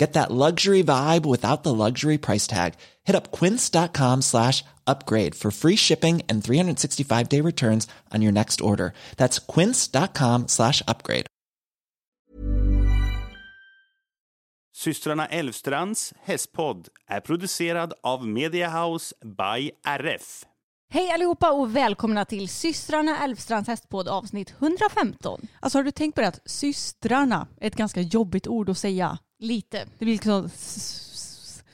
Get that luxury vibe without the luxury price tag. Hit up quince.com slash upgrade for free shipping and 365-day returns on your next order. That's quince.com slash upgrade. Systrarna Elvstrands hästpodd är producerad av Media House by RF. Hej allihopa och välkomna till systrarna Elfstrands hästpodd avsnitt 115. Alltså har du tänkt på det att systrarna är ett ganska jobbigt ord att säga? Lite. Det blir liksom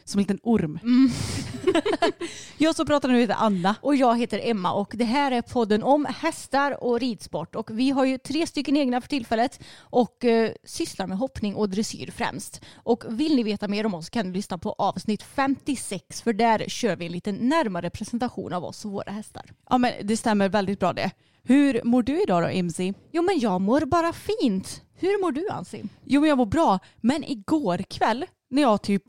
som en liten orm. jag som pratar nu heter Anna. Och jag heter Emma och det här är podden om hästar och ridsport. Och vi har ju tre stycken egna för tillfället och eh, sysslar med hoppning och dressyr främst. Och vill ni veta mer om oss kan ni lyssna på avsnitt 56 för där kör vi en lite närmare presentation av oss och våra hästar. Ja men det stämmer väldigt bra det. Hur mår du idag då Imsi? Jo men jag mår bara fint. Hur mår du Ansi? Jo men jag mår bra. Men igår kväll när jag typ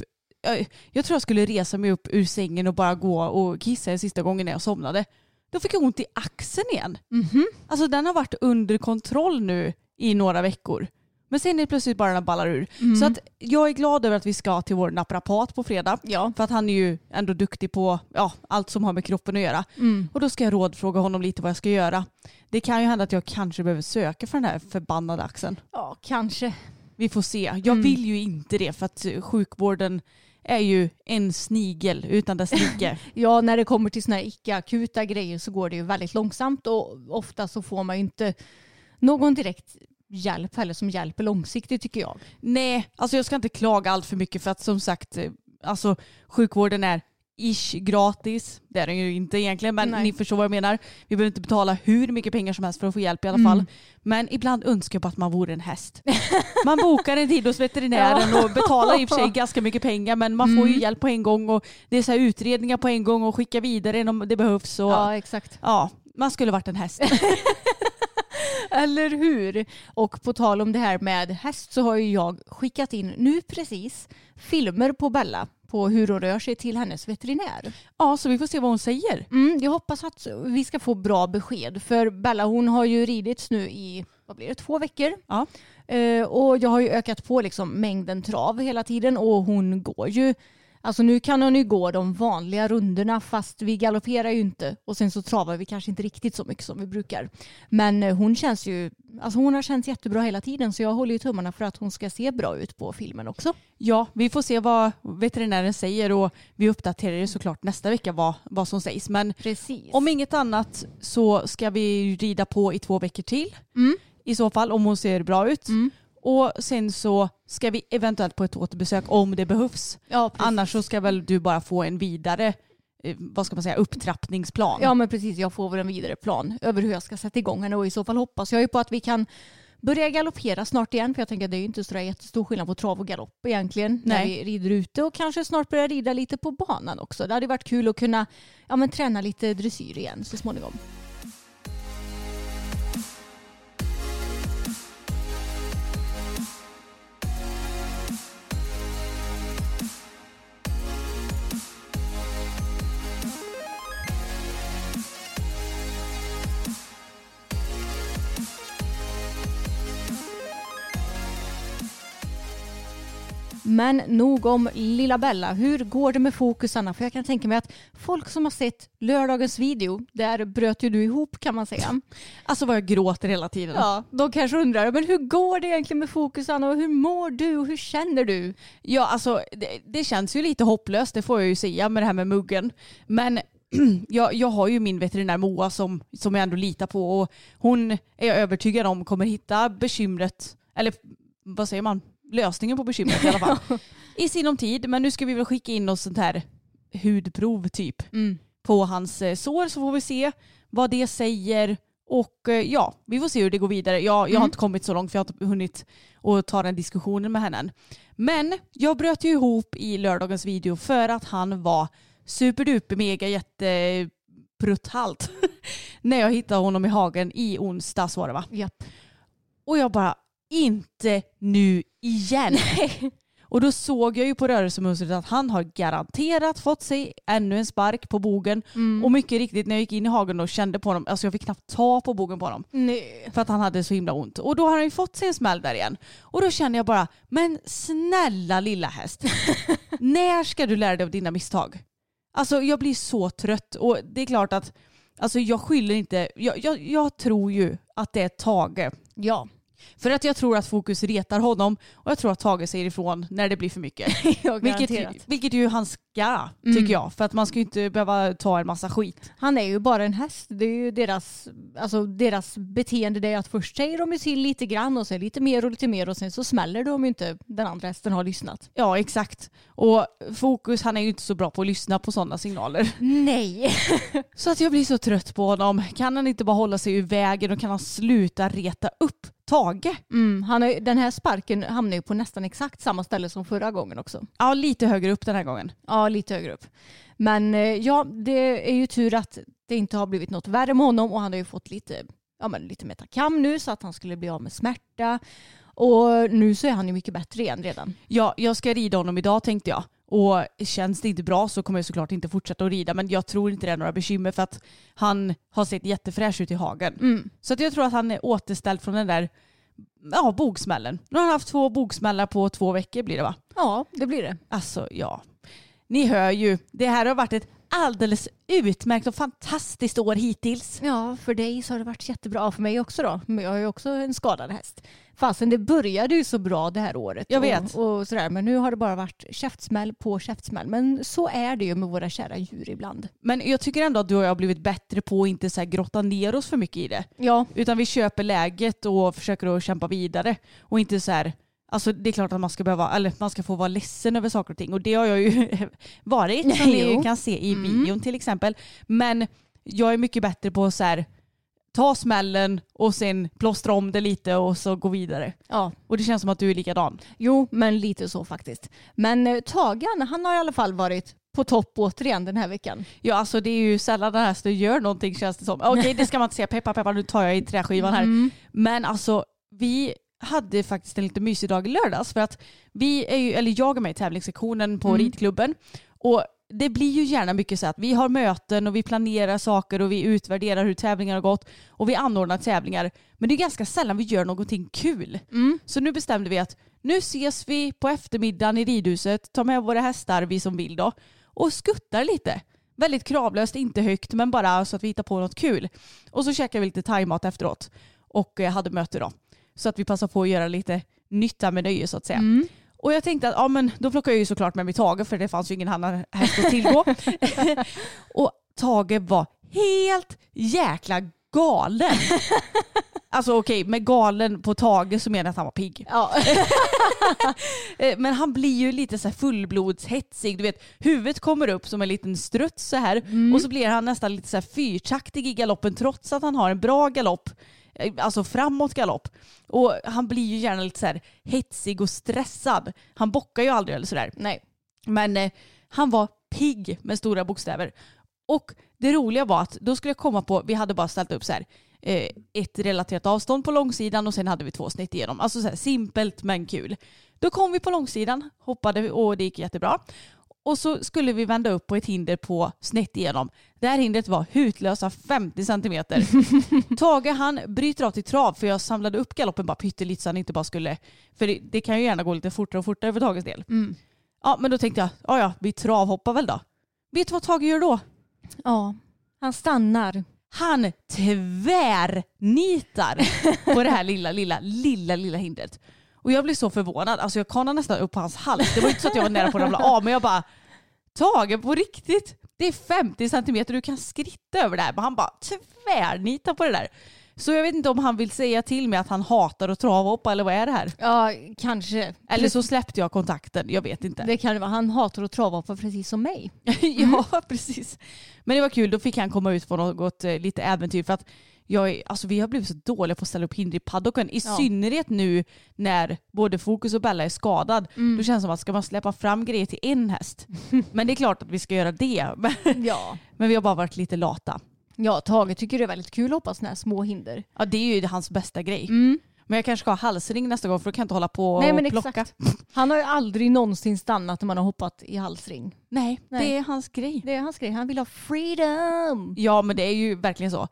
jag, jag tror jag skulle resa mig upp ur sängen och bara gå och kissa en sista gången när jag somnade. Då fick jag ont i axeln igen. Alltså den har varit under kontroll nu i några veckor. Men sen är det plötsligt bara den ballar ur. Så att jag är glad över att vi ska till vår naprapat på fredag. Ja. För att han är ju ändå duktig på ja, allt som har med kroppen att göra. Och då ska jag rådfråga honom lite vad jag ska göra. Det kan ju hända att jag kanske behöver söka för den här förbannade axeln. Ja, kanske. Vi får se. Jag vill ju inte det för att sjukvården är ju en snigel utan dess like. Ja, när det kommer till såna här icke-akuta grejer så går det ju väldigt långsamt och ofta så får man ju inte någon direkt hjälp heller som hjälper långsiktigt tycker jag. Nej, alltså jag ska inte klaga allt för mycket för att som sagt, eh, alltså sjukvården är ish gratis. Det är den ju inte egentligen men Nej. ni förstår vad jag menar. Vi behöver inte betala hur mycket pengar som helst för att få hjälp i alla fall. Men ibland önskar jag bara att man vore en häst. Man bokar en tid hos veterinären och betalar i och för sig ganska mycket pengar men man får ju hjälp på en gång och det är så utredningar på en gång och skicka vidare om det behövs. Och, Ja, exakt. ja, man skulle varit en häst. Eller hur? Och på tal om det här med häst så har ju jag skickat in nu precis filmer på Bella på hur hon rör sig till hennes veterinär. ja, så vi får se vad hon säger. Mm, jag hoppas att vi ska få bra besked för Bella hon har ju ridits nu i vad blir det, två veckor. Ja. Eh, och jag har ju ökat på liksom mängden trav hela tiden och hon går ju Alltså nu kan hon ju gå de vanliga rundorna fast vi galopperar ju inte och sen så travar vi kanske inte riktigt så mycket som vi brukar. Men eh, hon känns ju, alltså hon har känts jättebra hela tiden så jag håller ju tummarna för att hon ska se bra ut på filmen också. Ja, vi får se vad veterinären säger och vi uppdaterar ju såklart nästa vecka vad, vad som sägs. Men Precis. om inget annat så ska vi rida på i två veckor till. Mm. I så fall om hon ser bra ut. Mm. Och sen så ska vi eventuellt på ett återbesök om det behövs. ja. Annars så ska väl du bara få en vidare eh, vad ska man säga, upptrappningsplan. Ja men precis, jag får väl en vidare plan över hur jag ska sätta igång henne och i så fall hoppas jag ju på att vi kan börja galoppera snart igen för jag tänker att det är ju inte så jättestor skillnad på trav och galopp egentligen när Nej. vi rider ute och kanske snart börja rida lite på banan också. Det hade varit kul att kunna ja, men, träna lite dressyr igen så småningom. Men nog om lilla Bella. Hur går det med fokusarna? För jag kan tänka mig att folk som har sett lördagens video, där bröt ju du ihop kan man säga. Alltså vad jag gråter hela tiden. Ja, de kanske undrar, men hur går det egentligen med fokusarna och hur mår du och hur känner du? Ja, alltså det, det känns ju lite hopplöst, det får jag ju säga med det här med muggen. Men jag, jag har ju min veterinär Moa som, som jag ändå litar på och hon är jag övertygad om kommer hitta bekymret, eller vad säger man, lösningen på bekymret i alla fall. I sinom tid, men nu ska vi väl skicka in oss sånt här hudprov typ på hans eh, sår så får vi se vad det säger och eh, ja, vi får se hur det går vidare. Jag, jag har inte kommit så långt för jag har inte hunnit att ta den diskussionen med henne än. Men jag bröt ju ihop i lördagens video för att han var superduper mega jätte brutalt när jag hittade honom i hagen i onsdags var det va? Japp. Och jag bara, inte nu igen. Och då såg jag ju på rörelsemönstret att han har garanterat fått sig ännu en spark på bogen. Och mycket riktigt när jag gick in i hagen och kände på honom, alltså jag fick knappt ta på bogen på honom. Nej. För att han hade så himla ont. Och då har han ju fått sig en smäll där igen. Och då känner jag bara, men snälla lilla häst. när ska du lära dig av dina misstag? Alltså jag blir så trött och det är klart att Alltså jag skyller inte, jag, jag, jag tror ju att det är Tage. Ja. För att jag tror att Fokus retar honom och jag tror att Tage säger ifrån när det blir för mycket. Vilket, vilket ju han ska, tycker jag. För att man ska ju inte behöva ta en massa skit. Han är ju bara en häst. Det är ju deras, alltså deras beteende det är att först säger de ju till lite grann och sen lite mer och lite mer och sen så smäller de ju inte den andra hästen har lyssnat. Ja, exakt. Och Fokus han är ju inte så bra på att lyssna på sådana signaler. Nej. Så att jag blir så trött på honom. Kan han inte bara hålla sig ur vägen och kan han sluta reta upp Tage? Mm, han är, den här sparken hamnar ju på nästan exakt samma ställe som förra gången också. Ja, lite högre upp den här gången. Ja, lite högre upp. Men eh, ja, det är ju tur att det inte har blivit något värre med honom och han har ju fått lite, ja, men lite Metacam nu så att han skulle bli av med smärta. Och nu så är han ju mycket bättre igen redan. Ja, jag ska rida honom idag tänkte jag. Och känns det inte bra så kommer jag såklart inte fortsätta att rida. Men jag tror inte det är några bekymmer för att han har sett jättefräsch ut i hagen. Mm. Så att jag tror att han är återställd från den där ja, bogsmällen. Nu har han haft två bogsmällar på två veckor blir det va? Ja, det blir det. Alltså ja. Ni hör ju, det här har varit ett alldeles utmärkt och fantastiskt år hittills. Ja, för dig så har det varit jättebra. För mig också då. Men jag har ju också en skadad häst. Fasen, det började ju så bra det här året. Jag vet. Och, och sådär. Men nu har det bara varit käftsmäll på käftsmäll. Men så är det ju med våra kära djur ibland. Men jag tycker ändå att du och jag har blivit bättre på att inte så här grotta ner oss för mycket i det. Ja, Utan vi köper läget och försöker att kämpa vidare. Och inte så här, alltså det är klart att man ska behöva, eller man ska få vara ledsen över saker och ting. Och det har jag ju varit som ni kan se i Mm. videon till exempel. Men jag är mycket bättre på så här, ta smällen och sen plåstra om det lite och så gå vidare. ja. Och det känns som att du är likadan. Jo, men lite så faktiskt. Men eh, Tagan, han har i alla fall varit på topp återigen den här veckan. Ja alltså det är ju sällan den här gör någonting känns det som. Okej det ska man inte säga, peppar peppar nu tar jag i träskivan här. Mm. Men alltså vi hade faktiskt en lite mysig dag i lördags för att vi är ju, eller jag är med i tävlingssektionen på Mm. ridklubben och det blir ju gärna mycket så att vi har möten och vi planerar saker och vi utvärderar hur tävlingar har gått och vi anordnar tävlingar. Men det är ganska sällan vi gör någonting kul. Mm. Så nu bestämde vi att nu ses vi på eftermiddagen i ridhuset, tar med våra hästar, vi som vill då, och skuttar lite. Väldigt kravlöst, inte högt, men bara så att vi hittar på något kul. Och så käkade vi lite thaimat efteråt och eh, hade möte då. Så att vi passar på att göra lite nytta med nöje så att säga. Mm. Och jag tänkte att ja, men då plockar jag ju såklart med mig Tage för det fanns ju ingen annan häst att tillgå. och Tage var helt jäkla galen. Alltså okej, med galen på Tage så menar jag att han var pigg. Ja. Eh, Men han blir ju lite så här fullblodshetsig. Du vet, huvudet kommer upp som en liten struts så här och så blir han nästan lite så här fyrtaktig i galoppen trots att han har en bra galopp. Eh, Alltså framåt galopp. Och han blir ju gärna lite så här hetsig och stressad. Han bockar ju aldrig eller sådär. Nej. Men eh, han var pigg med stora bokstäver. Och det roliga var att då skulle jag komma på, vi hade bara ställt upp så här eh, ett relaterat avstånd på långsidan och sen hade vi två snitt igenom. Alltså så här simpelt men kul. Då kom vi på långsidan, hoppade och det gick jättebra. och så skulle vi vända upp på ett hinder på snett igenom. Det här hindret var hutlösa 50 centimeter. Tage han bryter av till trav för jag samlade upp galoppen bara pyttelite så han inte bara skulle, för det, det kan ju gärna gå lite fortare och fortare för Tages del. Mm. Ja men då tänkte jag, ja ja vi travhoppar väl då. Vet du vad Tage gör då? Ja, han stannar. Han tvärnitar på det här lilla, lilla, lilla, lilla hindret. Och jag blev så förvånad. Alltså jag kanade nästan upp på hans hals. Det var inte så att jag var nära på att ramla av men jag bara Tage på riktigt. Det är 50 centimeter du kan skritta över det här. Men han bara tvärnitar på det där. Så jag vet inte om han vill säga till mig att han hatar att travhoppa eller vad är det här? Ja, kanske. Eller så släppte jag kontakten. Jag vet inte. Det kan det vara. Han hatar att travhoppa precis som mig. ja, precis. Men det var kul. Då fick han komma ut på något eh, lite äventyr. För att jag, är- alltså, vi har blivit så dåliga på att ställa upp hinder i paddocken. I Ja. synnerhet nu när både Fokus och Bella är skadad. Mm. Då känns det som att ska man släppa fram grejer till en häst. Men det är klart att vi ska göra det. Men, Ja. men vi har bara varit lite lata. Ja, Tage tycker det är väldigt kul att hoppa sådana här små hinder. Ja, det är ju hans bästa grej. Mm. Men jag kanske ska ha halsring nästa gång för då kan jag inte hålla på Nej och men plocka. exakt. Han har ju aldrig någonsin stannat när man har hoppat i halsring. Nej, Nej. det är hans grej. Det är hans grej. Han vill ha freedom. Ja, men det är ju verkligen så.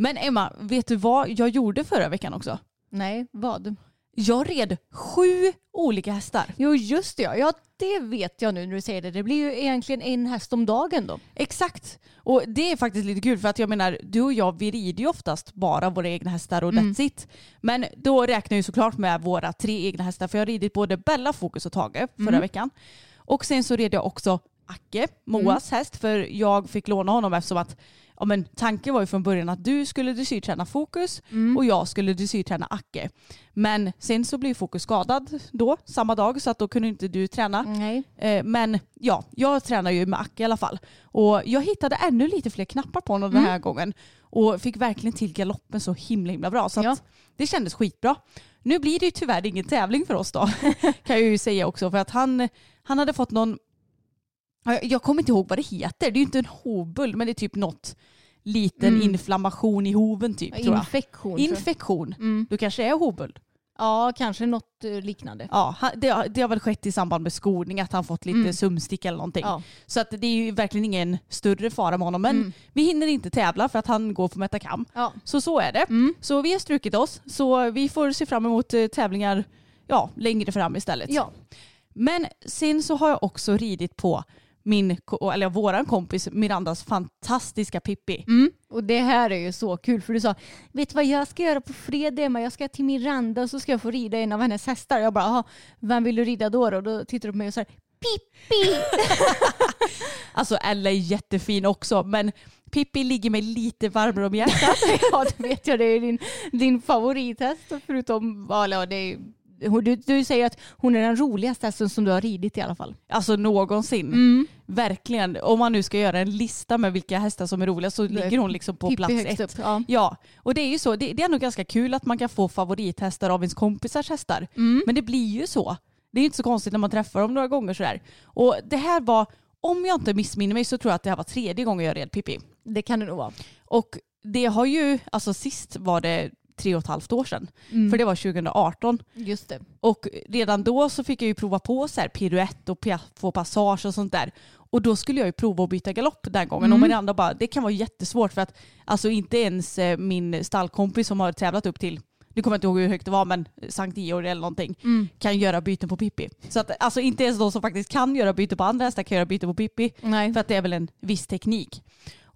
Men Emma, vet du vad jag gjorde förra veckan också? Nej, vad? Jag red sju olika hästar. Jo just det ja. ja, det vet jag nu när du säger det. Det blir ju egentligen en häst om dagen då. Exakt. Och det är faktiskt lite kul för att jag menar, du och jag vi rider ju oftast bara våra egna hästar och Mm. that's it. Men då räknar jag ju såklart med våra tre egna hästar för jag har ridit både Bella, Fokus och Tage förra Mm. veckan. Och sen så red jag också Acke, Moas Mm. häst, för jag fick låna honom eftersom att ja, men tanken var ju från början att du skulle dressyrträna Fokus Mm. och jag skulle dressyrträna Acke. Men sen så blev Fokus skadad då, samma dag, så att då kunde inte du träna. Nej. Eh, Men ja, jag tränar ju med Acke i alla fall. Och jag hittade ännu lite fler knappar på honom den Mm. här gången. Och fick verkligen till galoppen så himla himla bra. Så Ja. det kändes skitbra. Nu blir det ju tyvärr ingen tävling för oss då. kan jag ju säga också. För att han, han hade fått någon, jag- kommer inte ihåg vad det heter. Det är ju inte en hovböld men det är typ något liten Mm. inflammation i hoven typ. Infektion. Infektion. Mm. Du kanske är hovböld? Ja, kanske något eh, liknande. Ja, det, har- det har väl skett i samband med skolning att han fått lite Mm. sumstick eller någonting. Ja. Så att det är ju verkligen ingen större fara med honom. Men Mm. vi hinner inte tävla för att han går på Metacam. Ja. Så så är det. Mm. Så vi har strukit oss. Så vi får se fram emot eh, tävlingar ja, längre fram istället. ja. Men sen så har jag också ridit på min, eller våran kompis Mirandas fantastiska Pippi. Mm. Och det här är ju så kul för du sa, vet du vad jag ska göra på fredag Emma? Jag ska till Miranda och så ska jag få rida en av hennes hästar. Jag bara, "Jaha, vem vill du rida då? Och då tittar du på mig och säger Pippi! Alltså Ella är jättefin också men Pippi ligger mig lite varmare om hjärtat. ja det vet jag, det är din, din favorithäst förutom, ja, det är, du, du säger att hon är den roligaste hästen som du har ridit i alla fall. Alltså någonsin. Mm. Verkligen. Om man nu ska göra en lista med vilka hästar som är roliga så ligger hon liksom på Pippi plats ett. Ja. Ja, och det är ju så. Det, det är nog ganska kul att man kan få favorithästar av ens kompisars hästar. Mm. Men det blir ju så. Det är inte så konstigt när man träffar dem några gånger sådär. Och det här var, om jag inte missminner mig så tror jag att det här var tredje gången jag red Pippi. Det kan det nog vara. Och det har ju, alltså sist var det tre och ett halvt år sedan. Mm. För det var 2018. Just det. Och redan då så fick jag ju prova på så här piruett och få passage och sånt där. Och då skulle jag ju prova att byta galopp den gången. Mm. Och Miranda bara, det kan vara jättesvårt för att alltså inte ens eh, min stallkompis som har tävlat upp till, nu kommer jag inte ihåg hur högt det var men Sankt Georg eller någonting, Mm. kan göra byten på Pippi. Så att alltså inte ens de som faktiskt kan göra byten på andra hästar kan göra byten på Pippi. Nej. För att det är väl en viss teknik.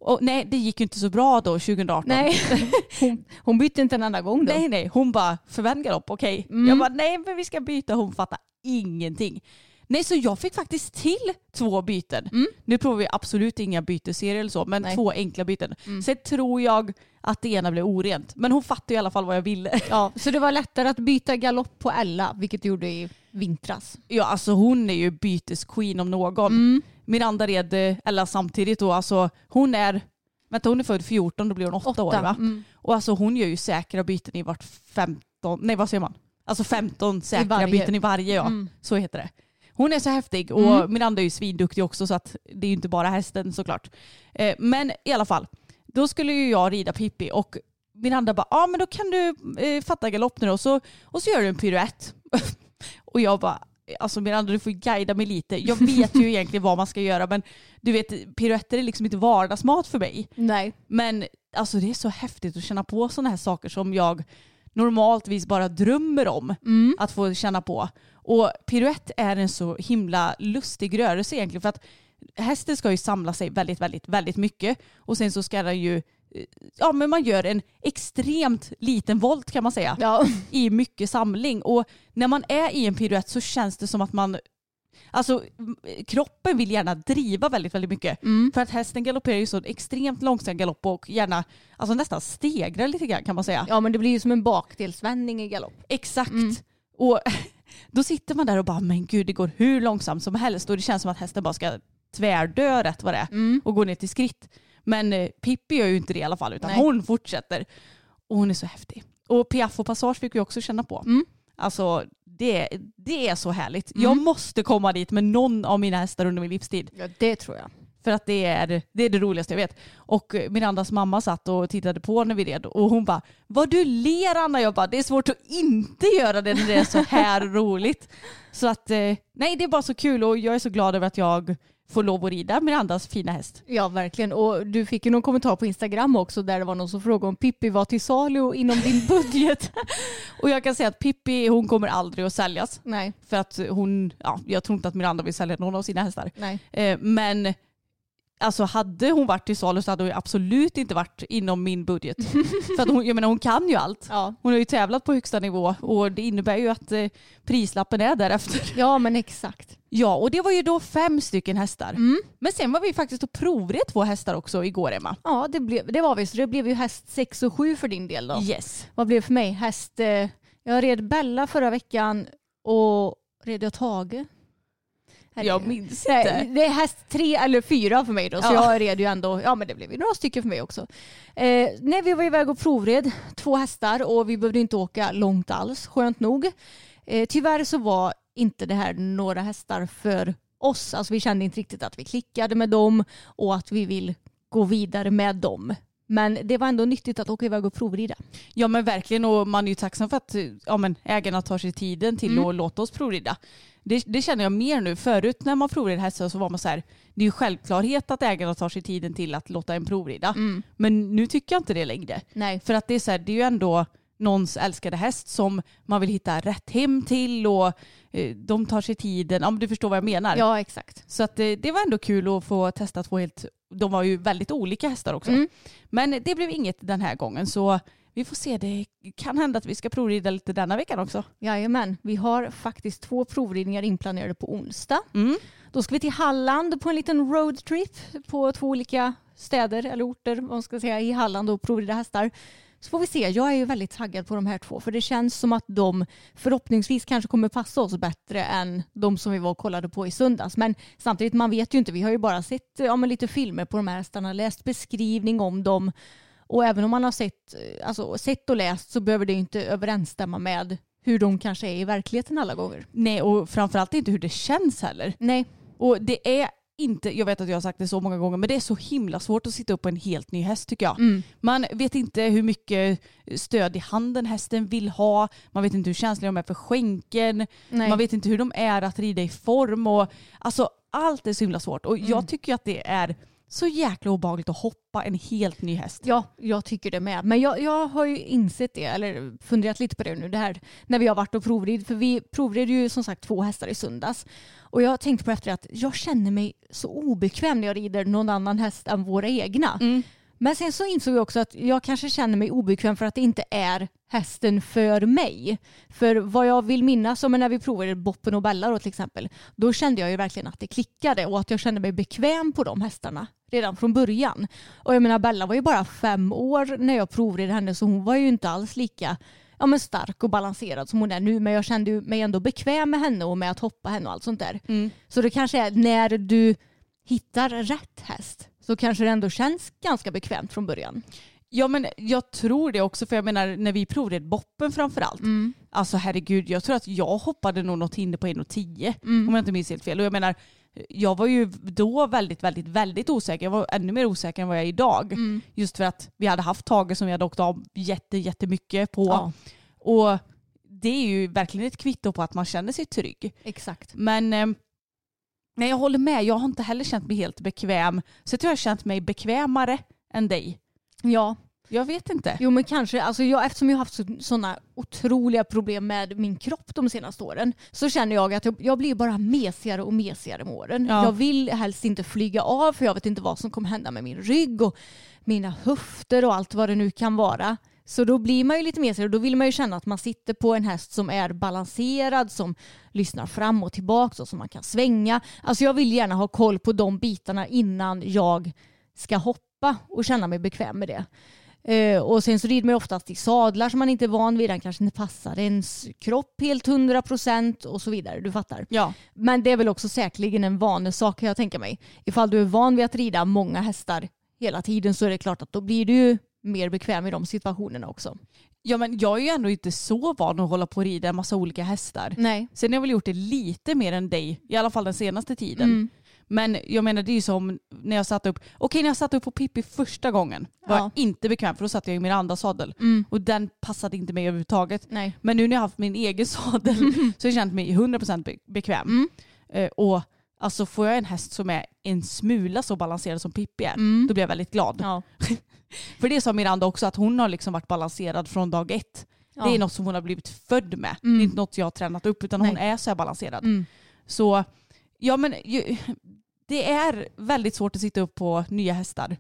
Och nej, det gick ju inte så bra då 2018. Nej. Hon, hon bytte inte en enda gång då. Nej, nej. Hon bara, förvänd galopp, okej. Mm. Jag bara, nej men vi ska byta. Hon fattar ingenting. Nej, så jag fick faktiskt till två byten. Mm. Nu provar vi absolut inga byteserier eller så, men Nej. två enkla byten. Mm. Sen tror jag att det ena blev orent. Men hon fattade i alla fall vad jag ville. Ja, så det var lättare att byta galopp på Ella, vilket du gjorde i vintras. Ja, alltså hon är ju bytesqueen om någon. Mm. Miranda red, eh, eller samtidigt då, alltså hon är, vänta hon är född 14, då blir hon åtta, år va? Mm. Och alltså hon gör ju säkra byten i vart 15, nej vad säger man? Alltså 15 säkra varje. byten i varje ja. Mm. Så heter det. Hon är så häftig och Mm. Miranda är ju svinduktig också så att det är ju inte bara hästen såklart. Eh, men i alla fall, då skulle ju jag rida Pippi och Miranda bara, ja ah, men då kan du eh, fatta galopp nu då så, och så gör du en piruett. och jag bara, alltså Miranda du får guida mig lite. Jag vet ju egentligen vad man ska göra men du vet piruetter är liksom inte vardagsmat för mig. Nej. Men alltså det är så häftigt att känna på sådana här saker som jag normaltvis bara drömmer om Mm. att få känna på. Och piruett är en så himla lustig rörelse egentligen för att hästen ska ju samla sig väldigt, väldigt, väldigt mycket och sen så ska den ju, ja men man gör en extremt liten volt kan man säga Ja. i mycket samling och när man är i en piruett så känns det som att man Alltså kroppen vill gärna driva väldigt, väldigt mycket. Mm. För att hästen galopperar ju så extremt långsam galopp och gärna, alltså nästan stegrar lite grann kan man säga. ja men det blir ju som en bakdelsvändning i galopp. Exakt. Mm. Och då sitter man där och bara, men gud det går hur långsamt som helst och det känns som att hästen bara ska tvärdö rätt vad det är Mm. och gå ner till skritt. Men eh, Pippi gör ju inte det i alla fall utan Nej. hon fortsätter. Och hon är så häftig. Och Piaff och Passage fick vi också känna på. Mm. Alltså det, det är så härligt. Mm. Jag måste komma dit med någon av mina hästar under min livstid. Ja det tror jag. För att det är, det är det roligaste jag vet. Och eh, Mirandas mamma satt och tittade på när vi red och hon bara Vad du ler Anna? Jag bara det är svårt att inte göra det när det är så här roligt. Så att eh, nej det är bara så kul och jag är så glad över att jag får lov att rida Mirandas fina häst. Ja verkligen. Och du fick ju någon kommentar på Instagram också där det var någon som frågade om Pippi var till salu inom din budget. Och jag kan säga att Pippi hon kommer aldrig att säljas. Nej. För att hon, ja jag tror inte att Miranda vill sälja någon av sina hästar. Nej. Eh, men alltså hade hon varit till salu så hade hon absolut inte varit inom min budget. För att hon, jag menar hon kan ju allt. Ja. Hon har ju tävlat på högsta nivå och det innebär ju att eh, prislappen är därefter. ja men exakt. Ja och det var ju då fem stycken hästar. Mm. Men sen var vi faktiskt och provred två hästar också igår Emma. Ja det, blev, det var vi. Så det blev ju häst 6 och 7 för din del då. Yes. Vad blev det för mig? Häst... Eh, jag red Bella förra veckan och red jag Tage? Jag minns inte. det är häst tre eller fyra för mig då, så Ja. jag red ju ändå, ja men det blev ju några stycken för mig också. Eh, nej, vi var iväg och provred två hästar och vi behövde inte åka långt alls, skönt nog. Eh, tyvärr så var inte det här några hästar för oss, alltså vi kände inte riktigt att vi klickade med dem och att vi vill gå vidare med dem. Men det var ändå nyttigt att åka iväg och provrida. Ja men verkligen och man är ju tacksam för att ja, men ägarna tar sig tiden till Mm. att låta oss provrida. Det, det känner jag mer nu. Förut när man provred hästar så var man så här, det är ju självklarhet att ägarna tar sig tiden till att låta en provrida. Men nu tycker jag inte det längre. Nej. För att det är så här, det är ju ändå någons älskade häst som man vill hitta rätt hem till och eh, de tar sig tiden. Ja men du förstår vad jag menar. Ja, exakt. Så att, eh, det var ändå kul att få testa två helt, de var ju väldigt olika hästar också. Mm. Men det blev inget den här gången så vi får se, det kan hända att vi ska provrida lite denna veckan också. Jajamän, vi har faktiskt två provridningar inplanerade på onsdag. Mm. Då ska vi till Halland på en liten roadtrip på två olika städer eller orter vad man ska säga, i Halland och provrida hästar. Så får vi se. Jag är ju väldigt taggad på de här två för det känns som att de förhoppningsvis kanske kommer passa oss bättre än de som vi var och kollade på i söndags. Men samtidigt, man vet ju inte. Vi har ju bara sett ja, men lite filmer på de här hästarna, läst beskrivning om dem och även om man har sett, eh, alltså, sett och läst så behöver det inte överensstämma med hur de kanske är i verkligheten alla gånger. Nej och framförallt inte hur det känns heller. Nej, Och det är inte, jag vet att jag har sagt det så många gånger, men det är så himla svårt att sitta upp på en helt ny häst tycker jag. Mm. Man vet inte hur mycket stöd i handen hästen vill ha, man vet inte hur känsliga de är för skänken, nej. man vet inte hur de är att rida i form och alltså allt är så himla svårt. Och Mm. jag tycker att det är så jäkla obehagligt att hoppa en helt ny häst. Ja, jag tycker det med. Men jag, jag har ju insett det, eller funderat lite på det nu, det här när vi har varit och provrid. För vi provred ju som sagt två hästar i söndags. Och jag tänkte på efter att jag känner mig så obekväm när jag rider någon annan häst än våra egna. Mm. Men sen så insåg jag också att jag kanske känner mig obekväm för att det inte är hästen för mig. För vad jag vill minnas, som när vi provade Boppen och Bella då till exempel, då kände jag ju verkligen att det klickade och att jag kände mig bekväm på de hästarna redan från början. Och jag menar Bella var ju bara fem år när jag provade henne så hon var ju inte alls lika ja, men stark och balanserad som hon är nu men jag kände mig ändå bekväm med henne och med att hoppa henne och allt sånt där. Mm. Så det kanske är när du hittar rätt häst så kanske det ändå känns ganska bekvämt från början. Ja men jag tror det också för jag menar när vi provred boppen framförallt. Alltså herregud jag tror att jag hoppade nog något hinder på 1,10 Mm. om jag inte minns helt fel. Och jag menar jag var ju då väldigt, väldigt, väldigt osäker. Jag var ännu mer osäker än vad jag är idag. Mm. Just för att vi hade haft Tage som vi hade åkt av jätte, jättemycket på. Ja. Och det är ju verkligen ett kvitto på att man känner sig trygg. Exakt. Men eh, nej, jag håller med, jag har inte heller känt mig helt bekväm. Så jag tror jag har känt mig bekvämare än dig. Ja, Jag vet inte. Jo men kanske, alltså jag, eftersom jag har haft sådana otroliga problem med min kropp de senaste åren så känner jag att jag, jag blir bara mesigare och mesigare med åren. Ja. Jag vill helst inte flyga av för jag vet inte vad som kommer hända med min rygg och mina höfter och allt vad det nu kan vara. Så då blir man ju lite mesigare och då vill man ju känna att man sitter på en häst som är balanserad, som lyssnar fram och tillbaka och som man kan svänga. Alltså jag vill gärna ha koll på de bitarna innan jag ska hoppa och känna mig bekväm med det. Eh, och sen så rider man oftast i sadlar som man inte är van vid. Den kanske inte passar ens kropp helt hundra procent och så vidare. Du fattar. Ja. Men det är väl också säkerligen en vanesak kan jag tänka mig. Ifall du är van vid att rida många hästar hela tiden så är det klart att då blir du ju mer bekväm i de situationerna också. ja, men jag är ju ändå inte så van att hålla på och rida en massa olika hästar. Nej. Sen har jag väl gjort det lite mer än dig, i alla fall den senaste tiden. Mm. Men jag menar det är ju som när jag satt upp, okej när jag satt upp på Pippi första gången var Ja. jag inte bekväm för då satt jag i min andra sadel. Mm. Och den passade inte mig överhuvudtaget. Nej. Men nu när jag har haft min egen sadel så har jag känt mig 100% be- bekväm. Mm. Eh, och alltså får jag en häst som är en smula så balanserad som Pippi är, Mm. då blir jag väldigt glad. Ja. För det sa Miranda också att hon har liksom varit balanserad från dag ett. Ja. Det är något som hon har blivit född med. Mm. Det är inte något jag har tränat upp utan hon Nej. är så här balanserad. Mm. Så ja men ju, det är väldigt svårt att sitta upp på nya hästar.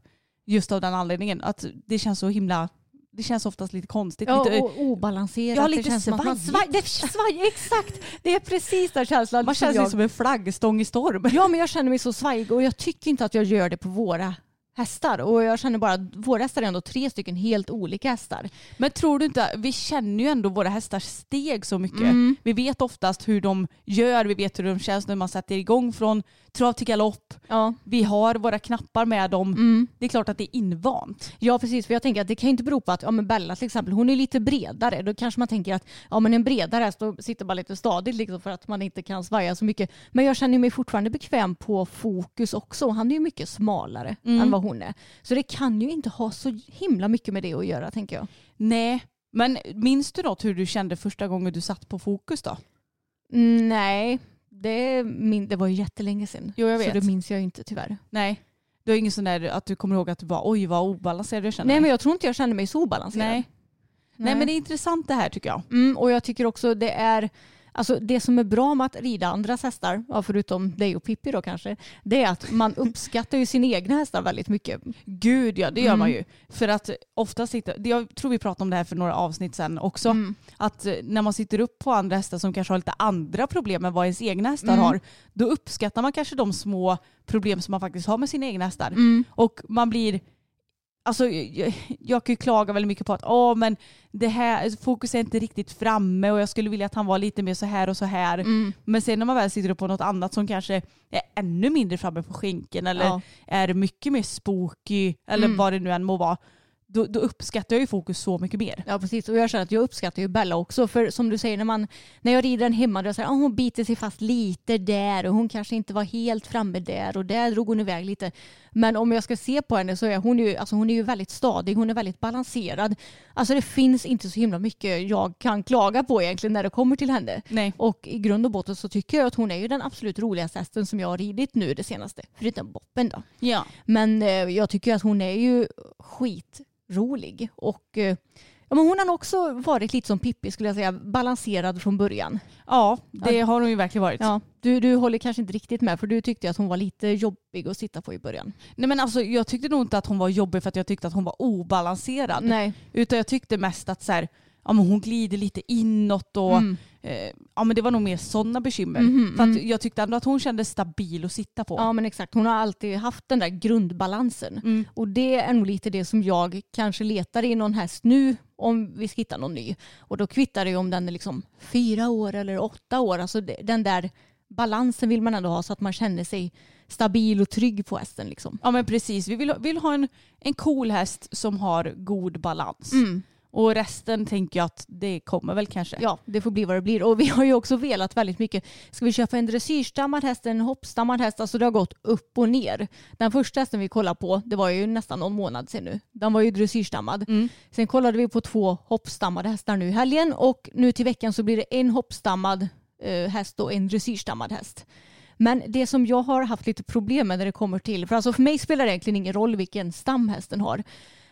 Just av den anledningen. Att det känns så himla, det känns oftast lite konstigt. Ja, lite, och obalanserat. Ja, lite det känns som att man svaj, det svaj, Exakt, det är precis den känslan. man som känns jag- ju som en flaggstång i storm. Ja men jag känner mig så svajig och jag tycker inte att jag gör det på våra hästar. Och jag känner bara att våra hästar är ändå tre stycken helt olika hästar. Men tror du inte, vi känner ju ändå våra hästars steg så mycket. Mm. Vi vet oftast hur de gör, vi vet hur de känns när man sätter igång från trav till galopp. Ja. Vi har våra knappar med dem. Mm. Det är klart att det är invant. Ja precis, för jag tänker att det kan inte bero på att ja, men Bella till exempel, hon är lite bredare. Då kanske man tänker att ja, men en bredare häst sitter bara lite stadigt liksom, för att man inte kan svaja så mycket. Men jag känner mig fortfarande bekväm på fokus också. Han är ju mycket smalare Mm. än vad hon är. Så det kan ju inte ha så himla mycket med det att göra tänker jag. Nej, men minns du något hur du kände första gången du satt på fokus då? Mm, nej, det, min, det var ju jättelänge sedan. Jo, jag Så vet. det minns jag inte tyvärr. Nej. Du har ingen sån där att du kommer ihåg att du bara oj vad obalanserad jag känner Nej men jag tror inte jag känner mig så obalanserad. Nej. Nej men det är intressant det här tycker jag. Mm, och jag tycker också det är Alltså det som är bra med att rida andras hästar, ja, förutom dig och Pippi då kanske, det är att man uppskattar ju sina egna hästar väldigt mycket. Gud ja, det gör Mm. man ju. För att ofta sitter, jag tror vi pratade om det här för några avsnitt sedan också, Mm. att eh, när man sitter upp på andra hästar som kanske har lite andra problem än vad ens egna hästar Mm. har, då uppskattar man kanske de små problem som man faktiskt har med sina egna hästar. Mm. Och man blir, alltså jag, jag kan ju klaga väldigt mycket på att åh men det här, fokus är inte riktigt framme och jag skulle vilja att han var lite mer så här och så här. Mm. Men sen när man väl sitter på något annat som kanske är ännu mindre framme på skinken eller Ja. är mycket mer spooky eller Mm. vad det nu än må vara, då, då uppskattar jag ju fokus så mycket mer. Ja precis och jag känner att jag uppskattar ju Bella också för som du säger när, man, när jag rider den hemma då här, ah, hon biter sig fast lite där och hon kanske inte var helt framme där och där drog hon iväg lite. Men om jag ska se på henne så är hon ju, alltså hon är ju väldigt stadig, hon är väldigt balanserad. Alltså det finns inte så himla mycket jag kan klaga på egentligen när det kommer till henne. Nej. Och i grund och botten så tycker jag att hon är ju den absolut roligaste hästen som jag har ridit nu det senaste. Förutom Boppen då. Ja. Men eh, jag tycker att hon är ju skitrolig. Och eh, ja, men hon har också varit lite som Pippi skulle jag säga. Balanserad från början. Ja, det har hon ju verkligen varit. Ja, du, du håller kanske inte riktigt med för du tyckte att hon var lite jobbig att sitta på i början. Nej men alltså jag tyckte nog inte att hon var jobbig för att jag tyckte att hon var obalanserad. Nej. Utan jag tyckte mest att så här, ja, men hon glider lite inåt och Mm. eh, ja, men det var nog mer sådana bekymmer. Mhm, För mm. jag tyckte ändå att hon kändes stabil att sitta på. Ja men exakt, hon har alltid haft den där grundbalansen. Mm. Och det är nog lite det som jag kanske letar i någon häst nu om vi ska hitta någon ny. Och då kvittar det ju om den är liksom fyra år eller åtta år. Alltså den där balansen vill man ändå ha så att man känner sig stabil och trygg på hästen. Liksom. Ja men precis, vi vill, ha- vill ha en, en cool häst som har god balans. Mm. Och resten tänker jag att det kommer väl kanske. Ja, det får bli vad det blir. Och vi har ju också velat väldigt mycket. Ska vi köpa en dressyrstammad häst, en hoppstammad häst? Alltså det har gått upp och ner. Den första hästen vi kollade på, det var ju nästan någon månad sedan nu. Den var ju dressyrstammad. Mm. Sen kollade vi på två hoppstammade hästar nu i helgen och nu till veckan så blir det en hoppstammad eh, häst och en dressyrstammad häst. Men det som jag har haft lite problem med när det kommer till, för alltså för mig spelar det egentligen ingen roll vilken stam hästen har.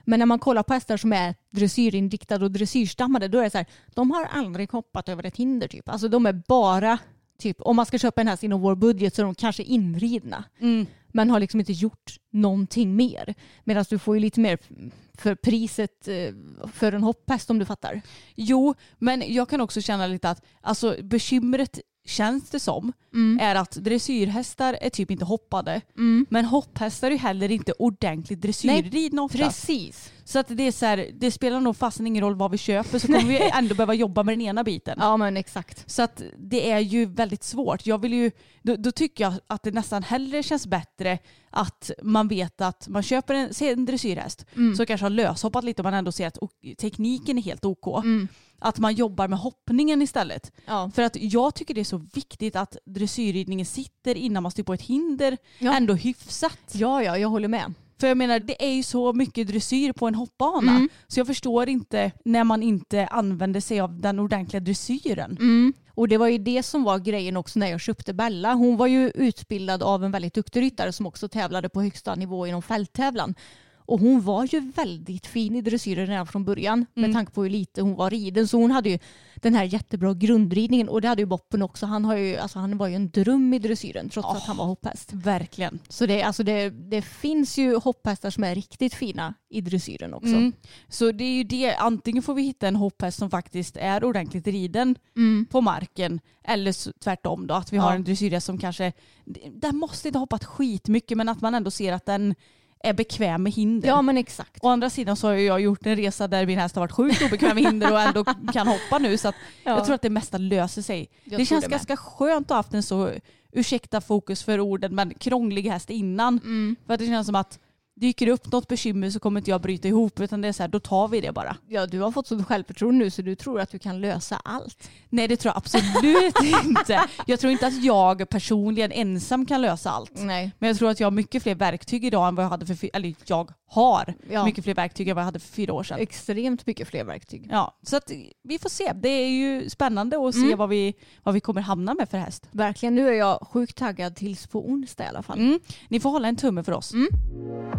Men när man kollar på hästar som är dressyrinriktade och dressyrstammade då är det så här, de har aldrig hoppat över ett hinder typ. Alltså de är bara, typ om man ska köpa en häst inom vår budget så är de kanske inridna. Mm. Men har liksom inte gjort någonting mer. Medan du får ju lite mer för priset eh, för en hopphäst om du fattar. Jo, men jag kan också känna lite att alltså, bekymret känns det som är att dressyrhästar är typ inte hoppade. Men hopphästar är ju heller inte ordentligt dressyrridna oftast. Precis. Så att det är så här, det spelar nog fasen ingen roll vad vi köper så kommer vi ändå behöva jobba med den ena biten. Ja men exakt. Så att det är ju väldigt svårt. Jag vill ju, då, då tycker jag att det nästan hellre känns bättre att man vet att man köper en, en dressyrhäst som kanske har löshoppat lite och man ändå ser att tekniken är helt OK. Att man jobbar med hoppningen istället. Ja. För att jag tycker det är så viktigt att dressyrridningen sitter innan man styr på ett hinder Ja. ändå hyfsat. ja, ja, jag håller med. För jag menar det är ju så mycket dressyr på en hoppbana. Mm. Så jag förstår inte när man inte använder sig av den ordentliga dressyren. Mm. Och det var ju det som var grejen också när jag köpte Bella. Hon var ju utbildad av en väldigt duktig ryttare som också tävlade på högsta nivå inom fälttävlan. Och hon var ju väldigt fin i dressyren redan från början med tanke på hur lite hon var riden. Så hon hade ju den här jättebra grundridningen och det hade ju Boppen också. Han, har ju, alltså han var ju en dröm i dressyren trots att han var hopphäst. Verkligen. Så det, alltså det, det finns ju hopphästar som är riktigt fina i dressyren också. Mm. Så det är ju det, antingen får vi hitta en hopphäst som faktiskt är ordentligt riden på marken eller så, tvärtom då att vi har Ja. en dressyrhäst som kanske, den måste inte ha hoppat skitmycket men att man ändå ser att den är bekväm med hinder. Ja men exakt. Å andra sidan så har jag gjort en resa där min häst har varit sjukt obekväm med hinder och ändå kan hoppa nu så att Ja. jag tror att det mesta löser sig. Jag det känns det ganska skönt att ha haft en så, ursäkta fokus för orden, men krånglig häst innan. Mm. För att det känns som att dyker det upp något bekymmer så kommer inte jag bryta ihop utan det är så här, då tar vi det bara. Ja, du har fått så självförtroende nu så du tror att du kan lösa allt. Nej det tror jag absolut inte. Jag tror inte att jag personligen ensam kan lösa allt. Nej. Men jag tror att jag har mycket fler verktyg idag än vad jag hade för, fy- eller jag har Ja. mycket fler verktyg än vad jag hade för fyra år sedan. Extremt mycket fler verktyg. Ja, så att vi får se. Det är ju spännande att se Mm. vad, vi, vad vi kommer hamna med för häst. Verkligen, nu är jag sjukt taggad tills på onsdag i alla fall. Mm. Ni får hålla en tumme för oss. Mm.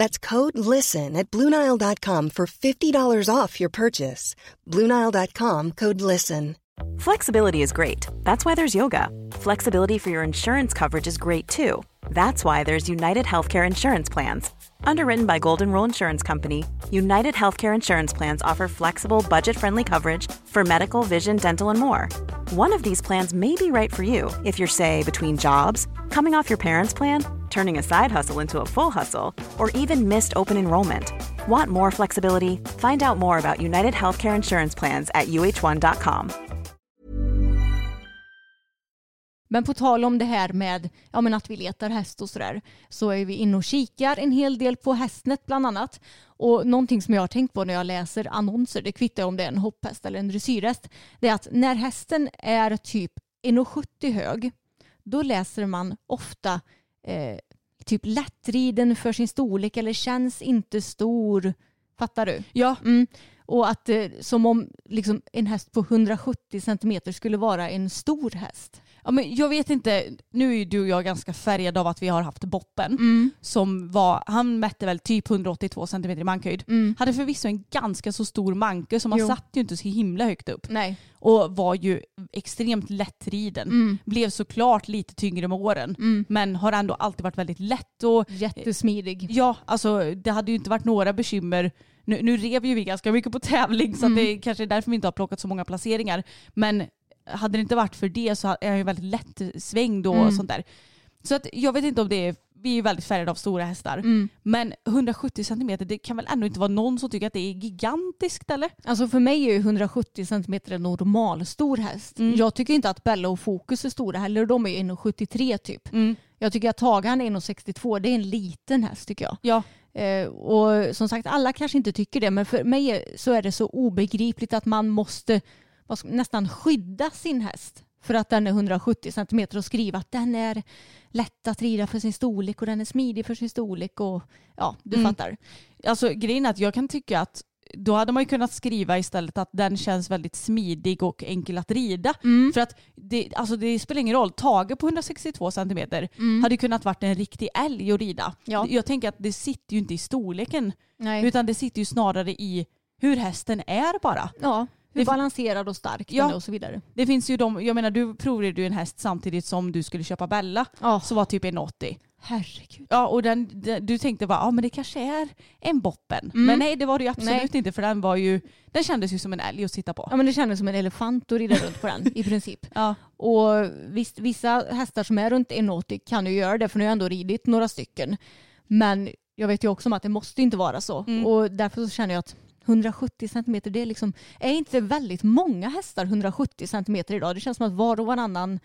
That's code LISTEN at Bluenile.com for $50 off your purchase. Bluenile.com code LISTEN. Flexibility is great. That's why there's yoga. Flexibility for your insurance coverage is great too. That's why there's United Healthcare Insurance Plans. Underwritten by Golden Rule Insurance Company, United Healthcare Insurance Plans offer flexible, budget friendly coverage for medical, vision, dental, and more. One of these plans may be right for you if you're, say, between jobs, coming off your parents' plan, turning a side hustle into a full hustle, or even missed open enrollment. Want more flexibility? Find out more about United Healthcare Insurance Plans at uh1.com. Men på tal om det här med ja, men att vi letar häst och sådär så är vi inne och kikar en hel del på Hästnet bland annat. Och någonting som jag har tänkt på när jag läser annonser, det kvittar om det är en hopphäst eller en dressyrhäst, det är att när hästen är typ 1,70 hög då läser man ofta eh, typ lättriden för sin storlek eller känns inte stor. Fattar du? Ja, Mm. Och att eh, som om liksom, en häst på 170 centimeter skulle vara en stor häst. Ja, men jag vet inte, nu är ju du och jag ganska färgade av att vi har haft Boppen Mm. som var, han mätte väl typ 182 cm i mankhöjd. Mm. Hade förvisso en ganska så stor manke så man Jo. satt ju inte så himla högt upp. Nej. Och var ju extremt lättriden. Mm. Blev såklart lite tyngre med åren. Mm. Men har ändå alltid varit väldigt lätt. Och Jättesmidig. ja, alltså det hade ju inte varit några bekymmer nu, nu rev ju vi ganska mycket på tävling så Mm. det kanske är därför vi inte har plockat så många placeringar. Men hade det inte varit för det så är jag ju väldigt lätt svängd och Mm. sånt där. Så att jag vet inte om det är, vi är ju väldigt färgade av stora hästar. Mm. Men 170 centimeter, det kan väl ändå inte vara någon som tycker att det är gigantiskt eller? Alltså för mig är ju 170 cm en normal stor häst. Mm. Jag tycker inte att Bella och Fokus är stora heller. De är 1,73 typ. Mm. Jag tycker att Tagan är 1,62. Det är en liten häst tycker jag. Ja. Eh, och som sagt, alla kanske inte tycker det, men för mig så är det så obegripligt att man måste nästan skydda sin häst för att den är 170 cm och skriva att den är lätt att rida för sin storlek och den är smidig för sin storlek och ja, du Mm. fattar. Alltså grejen är att jag kan tycka att då hade man ju kunnat skriva istället att den känns väldigt smidig och enkel att rida. Mm. För att det, alltså det spelar ingen roll, Tage på 162 centimeter hade kunnat varit en riktig älg att rida. Mm. Ja. Jag tänker att det sitter ju inte i storleken Nej. utan det sitter ju snarare i hur hästen är bara. Ja, hur balanserad och stark Ja. den är och så vidare. Det finns ju de, jag menar du provade ju en häst samtidigt som du skulle köpa Bella Ja, som var typ en 80. herregud. Ja och den, du tänkte bara ja men det kanske är en boppen. Mm. Men nej det var det ju absolut Nej. inte för den var ju, den kändes ju som en älg att sitta på. Ja men det kändes som en elefant att rida runt på den i princip. Ja. Och visst, vissa hästar som är runt 1,80 kan ju göra det för nu har jag ändå ridit några stycken. Men jag vet ju också om att det måste inte vara så. Mm. Och därför så känner jag att 170 centimeter, det är liksom, är inte väldigt många hästar 170 centimeter idag? Det känns som att var och varannan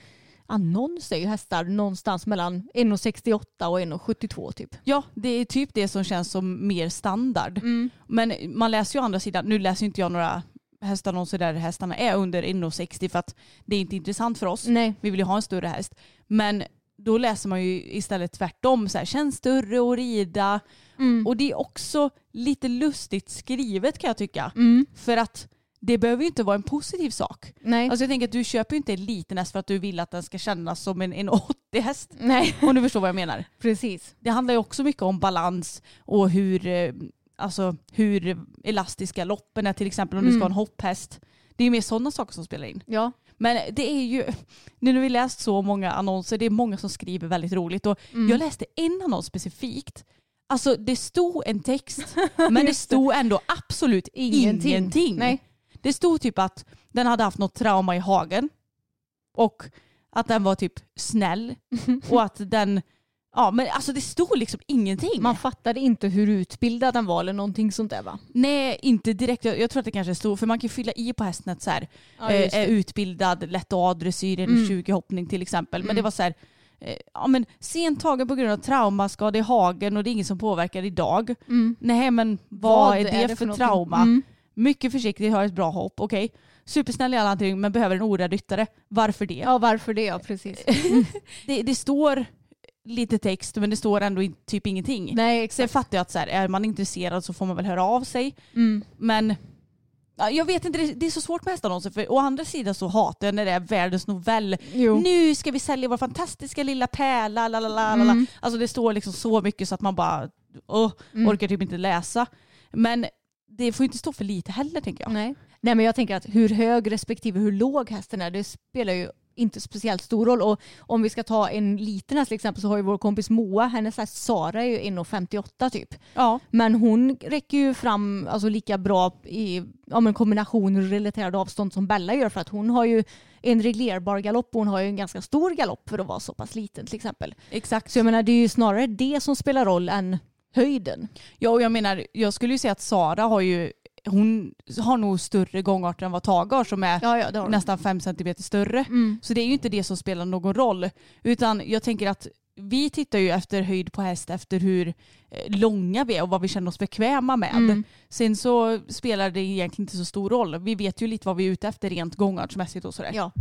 annons är ju hästar någonstans mellan 1,68 och 1,72 typ. Ja, det är typ det som känns som mer standard. Men man läser ju å andra sidan, nu läser inte jag några hästannonser där hästarna är under 1,60 för att det är inte intressant för oss. Nej. Vi vill ju ha en större häst. Men då läser man ju istället tvärtom, så här, känns större att rida. Mm. Och det är också lite lustigt skrivet kan jag tycka. Mm. För att det behöver ju inte vara en positiv sak. Nej. Alltså jag tänker att du köper ju inte en liten häst för att du vill att den ska kännas som en, en 80 häst. Nej, Om du förstår vad jag menar. precis. Det handlar ju också mycket om balans och hur, eh, alltså, hur elastiska loppen är till exempel om du ska ha en Mm. hopphäst. Det är ju mer sådana saker som spelar in. Ja. Men det är ju, nu när vi läst så många annonser, det är många som skriver väldigt roligt och Mm. jag läste en annons specifikt. Alltså det stod en text men det stod ändå absolut Ingenting. ingenting. Nej. Det stod typ att den hade haft något trauma i hagen och att den var typ snäll och att den, ja men alltså det stod liksom ingenting. Man fattade inte hur utbildad den var eller någonting sånt där va? Nej, inte direkt. Jag, jag tror att det kanske stod, för man kan fylla i på hästen att så här, Ja, eh, är det. utbildad, lätt A-dressyr, en Mm. 20 hoppning till exempel. Men Mm. det var så här, eh, ja men sent tagen på grund av traumaskada i hagen och det är inget som påverkar idag. Mm. Nej men vad, är det, för, någonting? trauma? Mm. Mycket försiktig, har ett bra hopp, okej. Supersnäll i alla hantering men behöver en orädd ryttare. Varför det? Ja varför det ja precis. det? Det står lite text men det står ändå typ ingenting. Nej Sen exakt. fattar jag att så här, är man intresserad så får man väl höra av sig. Mm. Men ja, jag vet inte, det- är så svårt med hästannonser för å andra sidan så hatar jag när det är världens novell. Jo. Nu ska vi sälja vår fantastiska lilla pärla, la la la la, la. Mm. Alltså det står liksom så mycket så att man bara åh, Mm. orkar typ inte läsa. Men det får inte stå för lite heller tänker jag. Nej. Nej men jag tänker att hur hög respektive hur låg hästen är det spelar ju inte speciellt stor roll. Och om vi ska ta en liten häst till exempel så har ju vår kompis Moa, hennes häst Sara är ju 1,58 typ. Ja. Men hon räcker ju fram alltså, lika bra i ja, men kombination relaterad avstånd som Bella gör för att hon har ju en reglerbar galopp och hon har ju en ganska stor galopp för att vara så pass liten till exempel. Exakt. Så jag menar det är ju snarare det som spelar roll än höjden. Ja och jag menar, jag skulle ju säga att Sara har ju, hon har nog större gångarter än vad Tage har som är Ja, ja, nästan fem centimeter större. Mm. Så det är ju inte det som spelar någon roll. Utan jag tänker att vi tittar ju efter höjd på häst efter hur eh, långa vi är och vad vi känner oss bekväma med. Mm. Sen så spelar det egentligen inte så stor roll. Vi vet ju lite vad vi är ute efter rent gångartsmässigt och sådär. Ja.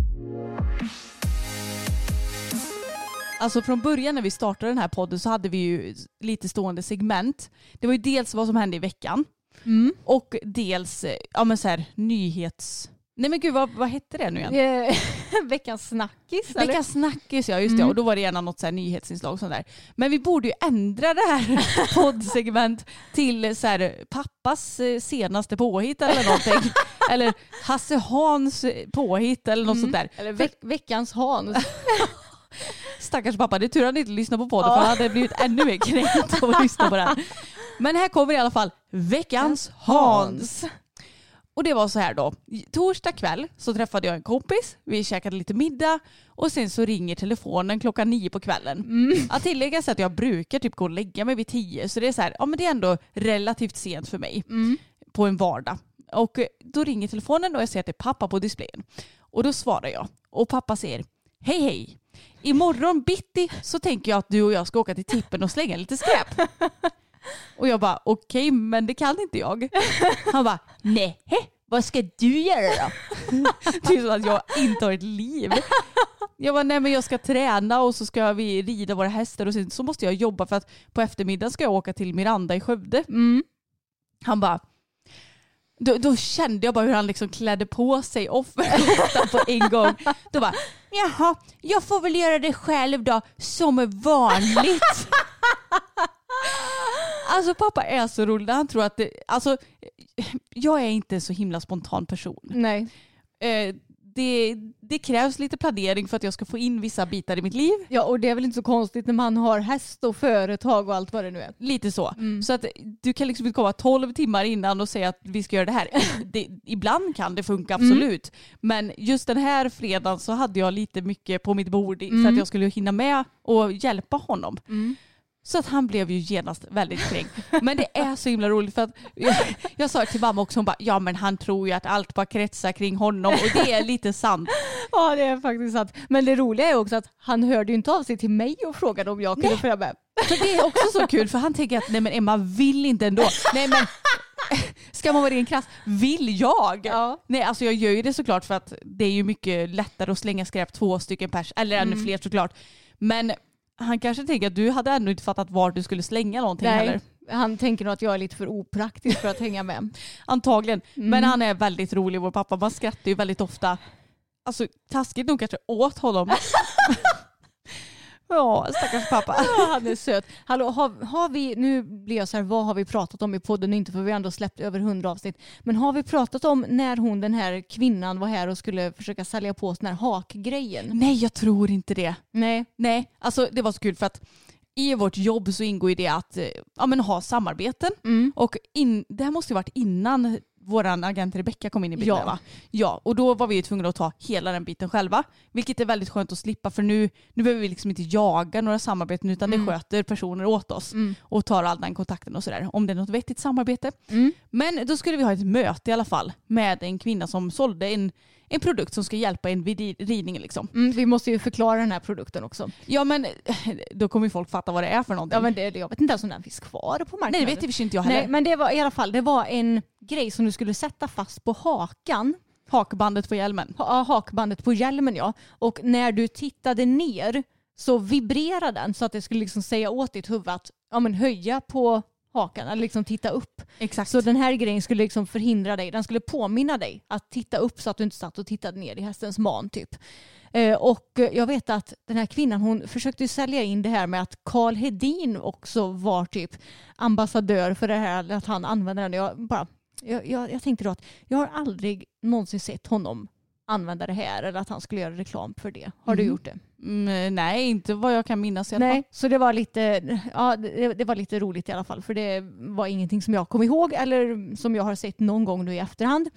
Alltså från början när vi startade den här podden så hade vi ju lite stående segment. Det var ju dels vad som hände i veckan Mm. och dels eh, ja, men så här, nyhets... Nej men gud vad, vad hette det nu igen? Eh, Veckans snackis eller? Veckans snackis ja, just det. Mm. Och då var det gärna något så här nyhetsinslag sånt där. Men vi borde ju ändra det här poddsegment till så här, pappas eh, senaste påhitt eller någonting. eller Hasse Hans påhitt eller något Mm. sånt där. Eller veck, veckans Hans. Stackars pappa, det är tur att han inte lyssnar på podden för han hade blivit ännu mer kränkt av att lyssna på den. Men här kommer i alla fall veckans Hans. Och det var så här då. Torsdag kväll så träffade jag en kompis. Vi käkade lite middag och sen så ringer telefonen klockan nio på kvällen. Mm. Att tillägga sig att jag brukar typ gå och lägga mig vid tio så det är så här, ja men det är ändå relativt sent för mig Mm. på en vardag. Och då ringer telefonen och jag ser att det är pappa på displayen. Och då svarar jag och pappa säger hej hej. Imorgon bitti så tänker jag att du och jag ska åka till tippen och slänga lite skräp. Och jag bara okej men det kan inte jag. Han bara nej vad ska du göra då? Det är som att jag inte har ett liv. Jag bara nej men jag ska träna och så ska vi rida våra hästar och sen så måste jag jobba för att på eftermiddagen ska jag åka till Miranda i Skövde. Mm. Han bara då, då kände jag bara hur han liksom klädde på sig offerkoftan på en gång. Då bara, jaha, jag får väl göra det själv då, som är vanligt. Alltså pappa är så rolig, han tror att det, alltså jag är inte en så himla spontan person. Nej. Eh, det, det krävs lite planering för att jag ska få in vissa bitar i mitt liv. Ja och det är väl inte så konstigt när man har häst och företag och allt vad det nu är. Lite så. Mm. Så att du kan liksom inte komma 12 timmar innan och säga att vi ska göra det här. Det, ibland kan det funka Mm. absolut. Men just den här fredagen så hade jag lite mycket på mitt bord i- för Mm. att jag skulle hinna med och hjälpa honom. Så att han blev ju genast väldigt kränkt. Men det är så himla roligt för att jag, jag sa till mamma också, hon bara ja men han tror ju att allt bara kretsar kring honom och det är lite sant. Ja det är faktiskt sant. Men det roliga är också att han hörde ju inte av sig till mig och frågade om jag kunde Nej. följa med. Så det är också så kul för han tänker att nej men Emma vill inte ändå. Nej men ska man vara ren krass, vill jag? Ja. Nej alltså jag gör ju det såklart för att det är ju mycket lättare att slänga skräp två stycken pers, eller ännu Mm. fler såklart. Men han kanske tänker att du hade ännu inte fattat var du skulle slänga någonting Nej. heller. Han tänker nog att jag är lite för opraktisk för att hänga med. Antagligen. Mm. Men han är väldigt rolig vår pappa. Man skrattar ju väldigt ofta. Alltså taskigt nog kanske åt honom. ja stackars pappa. Ja, han är söt. Hallå, har, har vi, nu blir jag så här, vad har vi pratat om i podden? Inte för vi har ändå släppt över hundra avsnitt. Men har vi pratat om när hon, den här kvinnan var här och skulle försöka sälja på den här hakgrejen? Nej jag tror inte det. Nej. Nej, alltså det var så kul för att i vårt jobb så ingår ju det att eh, ja, men ha samarbeten. Mm. Och in, det här måste ju varit innan vår agent Rebecka kom in i bilden Ja. va? Ja, och då var vi ju tvungna att ta hela den biten själva. Vilket är väldigt skönt att slippa för nu, nu behöver vi liksom inte jaga några samarbeten utan det sköter personer åt oss Mm. och tar all den kontakten och sådär. Om det är något vettigt samarbete. Mm. Men då skulle vi ha ett möte i alla fall med en kvinna som sålde en, en produkt som ska hjälpa en vid ridningen liksom. Mm, vi måste ju förklara den här produkten också. Ja men då kommer ju folk fatta vad det är för någonting. Ja, men det, jag vet inte ens om den finns kvar på marknaden. Nej det vet i inte jag heller. Nej, men det var i alla fall det var en grej som du skulle sätta fast på hakan. Hakbandet på hjälmen. Ha, hakbandet på hjälmen ja. Och när du tittade ner så vibrerade den så att det skulle liksom säga åt ditt huvud att ja, men höja på hakan eller liksom titta upp. Exakt. Så den här grejen skulle liksom förhindra dig, den skulle påminna dig att titta upp så att du inte satt och tittade ner i hästens man typ. Eh, och jag vet att den här kvinnan hon försökte sälja in det här med att Karl Hedin också var typ ambassadör för det här, att han använde den. Jag, bara, jag, jag, jag tänkte då att jag har aldrig någonsin sett honom använda det här eller att han skulle göra reklam för det. Har du Mhm. gjort det? Mm, nej, inte vad jag kan minnas i alla Nej, fall. så det var lite, ja, det, det var lite roligt i alla fall för det var ingenting som jag kom ihåg eller som jag har sett någon gång nu i efterhand.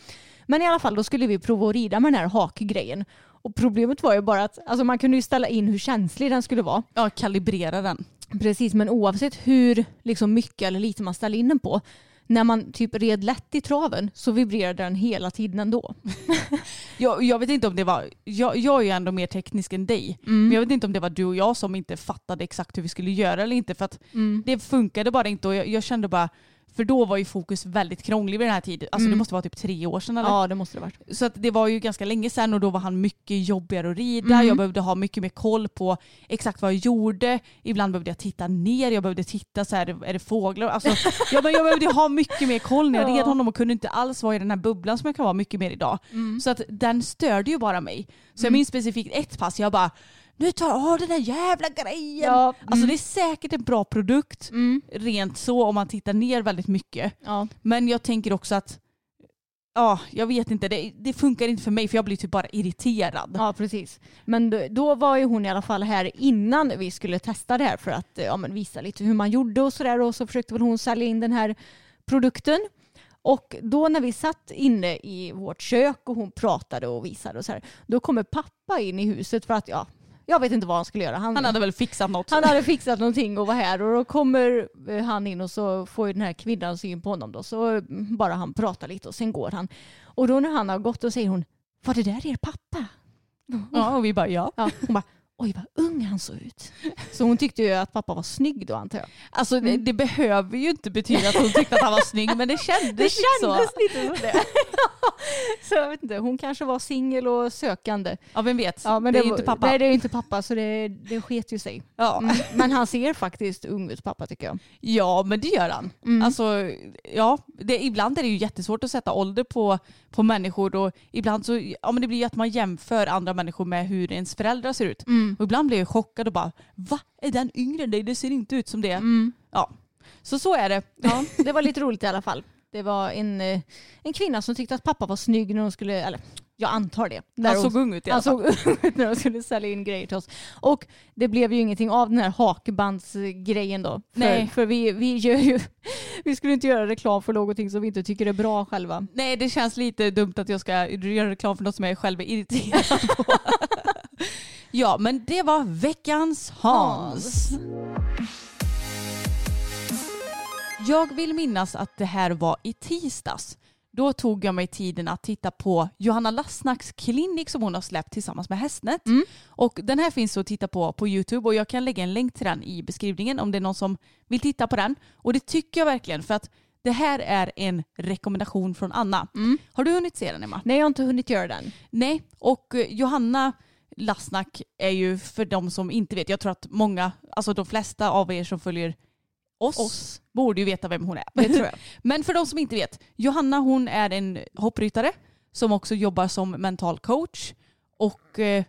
Men i alla fall då skulle vi prova att rida med den här hakgrejen. Och problemet var ju bara att alltså man kunde ju ställa in hur känslig den skulle vara. Ja, kalibrera den. Precis, men oavsett hur liksom mycket eller lite man ställer in den på när man typ red lätt i traven så vibrerade den hela tiden ändå. Jag, jag vet inte om det var, jag, jag är ju ändå mer teknisk än dig, Mm. men jag vet inte om det var du och jag som inte fattade exakt hur vi skulle göra eller inte för att Mm. det funkade bara inte och jag, jag kände bara, för då var ju fokus väldigt krånglig vid den här tiden. Alltså det Mm. måste vara typ tre år sedan eller? Ja, det måste det varit. Så att det var ju ganska länge sedan och då var han mycket jobbigare att rida. Mm. Jag behövde ha mycket mer koll på exakt vad jag gjorde. Ibland behövde jag titta ner, jag behövde titta så här, är det fåglar? Alltså, ja, men jag behövde ha mycket mer koll när jag Ja. red honom och kunde inte alls vara i den här bubblan som jag kan vara mycket mer idag. Så att den störde ju bara mig. Så jag minns specifikt ett pass, jag bara nu tar jag av den där jävla grejen. Ja, Alltså mm. det är säkert en bra produkt, Mm. rent så om man tittar ner väldigt mycket. Ja. Men jag tänker också att ja, jag vet inte, det, det funkar inte för mig för jag blir typ bara irriterad. Ja precis. Men då, då var ju hon i alla fall här innan vi skulle testa det här för att ja, men visa lite hur man gjorde och sådär och så försökte väl hon sälja in den här produkten. Och då när vi satt inne i vårt kök och hon pratade och visade och så här, då kommer pappa in i huset för att ja, jag vet inte vad han skulle göra. Han hade väl fixat något. han hade fixat någonting och var här och då kommer eh, han in och så får ju den här kvinnan syn på honom då så mm, bara han pratar lite och sen går han. Och då när han har gått då säger hon var det där er pappa? Ja, och vi bara ja. Ja, hon bara oj vad ung han såg ut. Så hon tyckte ju att pappa var snygg då antar jag. Alltså det, det behöver ju inte betyda att hon tyckte att han var snygg men det kändes, Det lite så. kändes lite det. så jag vet inte, hon kanske var singel och sökande. Ja vem vet, Ja, men det är var- inte pappa. Nej det är inte pappa så det, det sket ju sig. Ja. Mm. Men han ser faktiskt ung ut pappa tycker jag. ja men det gör han. Mm. Alltså, ja, det, ibland är det ju jättesvårt att sätta ålder på, på människor och ibland så ja, men det blir ju att man jämför andra människor med hur ens föräldrar ser ut. Och ibland blir jag chockad och bara va? Är den yngre än dig? Det ser inte ut som det. Ja. Så så är det. Ja, det var lite roligt i alla fall. Det var en, eh, en kvinna som tyckte att pappa var snygg när hon skulle, eller jag antar det. När Han hon- såg ung ut i alla Han fall. såg ung ut när de skulle sälja in grejer till oss. Och det blev ju ingenting av den här hakbandsgrejen då. För, Nej. för vi, vi gör ju, vi skulle inte göra reklam för någonting som vi inte tycker är bra själva. Nej det känns lite dumt att jag ska göra reklam för något som jag själv är irriterad på. ja men det var veckans Hans. Jag vill minnas att det här var i tisdags. Då tog jag mig tiden att titta på Johanna Lassnacks klinik som hon har släppt tillsammans med Hästnet. Och den här finns att titta på på YouTube och jag kan lägga en länk till den i beskrivningen om det är någon som vill titta på den. Och det tycker jag verkligen för att det här är en rekommendation från Anna. Har du hunnit se den Emma? Nej jag har inte hunnit göra den. Nej, och eh, Johanna Lassnack är ju för de som inte vet, jag tror att många, alltså de flesta av er som följer oss, Oss. borde ju veta vem hon är. Det tror jag. Men för de som inte vet, Johanna hon är en hoppryttare som också jobbar som mental coach och eh,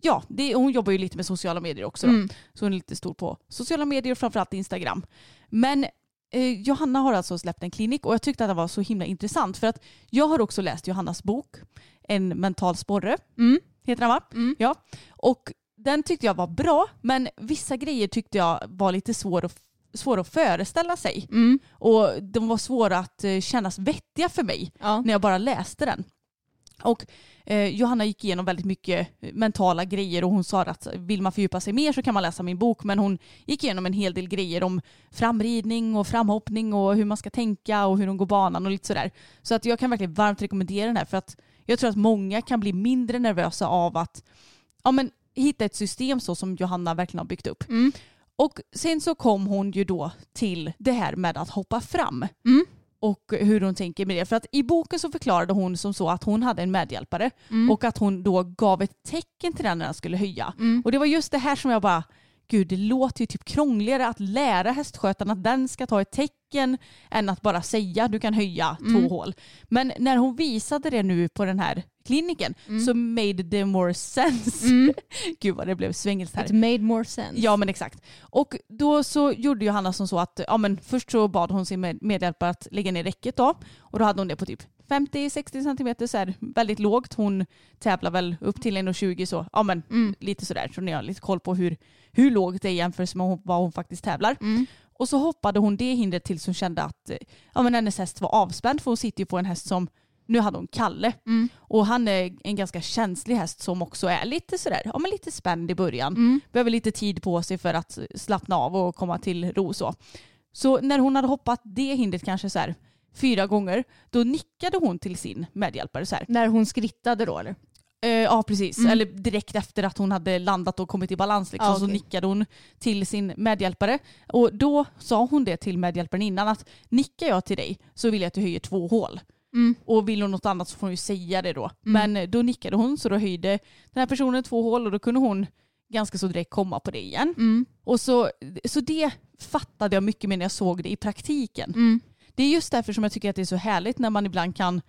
ja, det, hon jobbar ju lite med sociala medier också. Mm. Så hon är lite stor på sociala medier och framförallt Instagram. Men eh, Johanna har alltså släppt en klinik och jag tyckte att det var så himla intressant för att jag har också läst Johannas bok En mental sporre. Mm. Heter den va? Mm. Ja. Och den tyckte jag var bra men vissa grejer tyckte jag var lite svår att, svår att föreställa sig. Mm. Och de var svåra att eh, kännas vettiga för mig Ja. när jag bara läste den. Och eh, Johanna gick igenom väldigt mycket mentala grejer och hon sa att vill man fördjupa sig mer så kan man läsa min bok men hon gick igenom en hel del grejer om framridning och framhoppning och hur man ska tänka och hur de går banan och lite sådär. Så att jag kan verkligen varmt rekommendera den här för att jag tror att många kan bli mindre nervösa av att ja, men, hitta ett system så som Johanna verkligen har byggt upp. Mm. Och sen så kom hon ju då till det här med att hoppa fram. Mm. Och hur hon tänker med det. För att i boken så förklarade hon som så att hon hade en medhjälpare Mm. och att hon då gav ett tecken till den när den skulle höja. Mm. Och det var just det här som jag bara, gud det låter ju typ krångligare att lära hästskötaren att den ska ta ett tecken än att bara säga du kan höja Mm. två hål. Men när hon visade det nu på den här kliniken så made det more sense. Mm. Gud vad det blev svängelskt här. It made more sense. Ja men exakt. Och då så gjorde Johanna som så att ja, men först så bad hon sin med- medhjälpare att lägga ner räcket då. Och då hade hon det på typ 50-60 centimeter så här, väldigt lågt. Hon tävlar väl upp till 1,20 så ja men Mm. lite sådär så ni har lite koll på hur, hur lågt det är jämfört med vad hon faktiskt tävlar. Mm. Och så hoppade hon det hindret tills hon kände att eh, ja, men hennes häst var avspänd för hon sitter ju på en häst som nu hade hon Kalle Mm. och han är en ganska känslig häst som också är lite sådär, ja men lite spänd i början. Mm. Behöver lite tid på sig för att slappna av och komma till ro så. Så när hon hade hoppat det hindret kanske så här fyra gånger, då nickade hon till sin medhjälpare så här. När hon skrittade då eller? Eh, ja precis, Mm. eller direkt efter att hon hade landat och kommit i balans liksom, Ja, så okej. nickade hon till sin medhjälpare. Och då sa hon det till medhjälparen innan att nickar jag till dig så vill jag att du höjer två hål. Mm. Och vill hon något annat så får hon ju säga det då. Men eh, då nickade hon så då höjde den här personen två hål och då kunde hon ganska så direkt komma på det igen. Mm. Och så, så det fattade jag mycket mer när jag såg det i praktiken. Det är just därför som jag tycker att det är så härligt när man ibland kan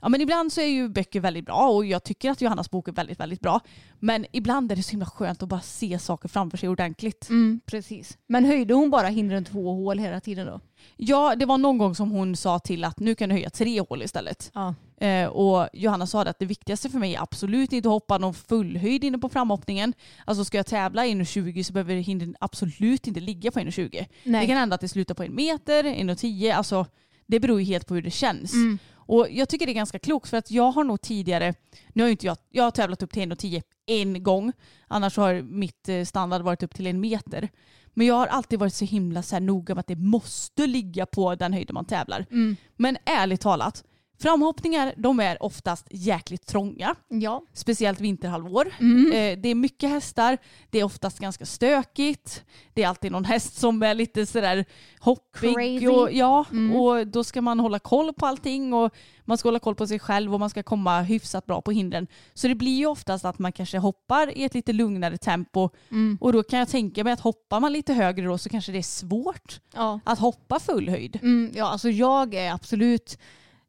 Ja men ibland så är ju böcker väldigt bra och jag tycker att Johannas bok är väldigt, väldigt bra. Men ibland är det så himla skönt att bara se saker framför sig ordentligt. Mm, precis. Men höjde hon bara hindren två hål hela tiden då? Ja, det var någon gång som hon sa till att nu kan du höja tre hål istället. Ja. Eh, och Johanna sa att det viktigaste för mig är absolut inte att hoppa någon fullhöjd inne på framhoppningen. Alltså ska jag tävla 1,20 så behöver hindren absolut inte ligga på 1,20. Nej. Det kan hända att det slutar på en meter, 1,10. Alltså det beror ju helt på hur det känns. Mm. Och jag tycker det är ganska klokt för att jag har nog tidigare, nu har inte jag, jag har tävlat upp till 1,10 en gång. Annars har mitt eh, standard varit upp till en meter. Men jag har alltid varit så himla så här noga med att det måste ligga på den höjden man tävlar. Mm. Men ärligt talat, framhoppningar de är oftast jäkligt trånga. Ja. Speciellt vinterhalvår. Mm. Eh, det är mycket hästar, det är oftast ganska stökigt. Det är alltid någon häst som är lite sådär hoppig. Crazy. Och, ja, Mm. och då ska man hålla koll på allting och man ska hålla koll på sig själv och man ska komma hyfsat bra på hindren. Så det blir ju oftast att man kanske hoppar i ett lite lugnare tempo Mm. och då kan jag tänka mig att hoppar man lite högre då så kanske det är svårt Ja. att hoppa full höjd. Mm, ja, alltså jag är absolut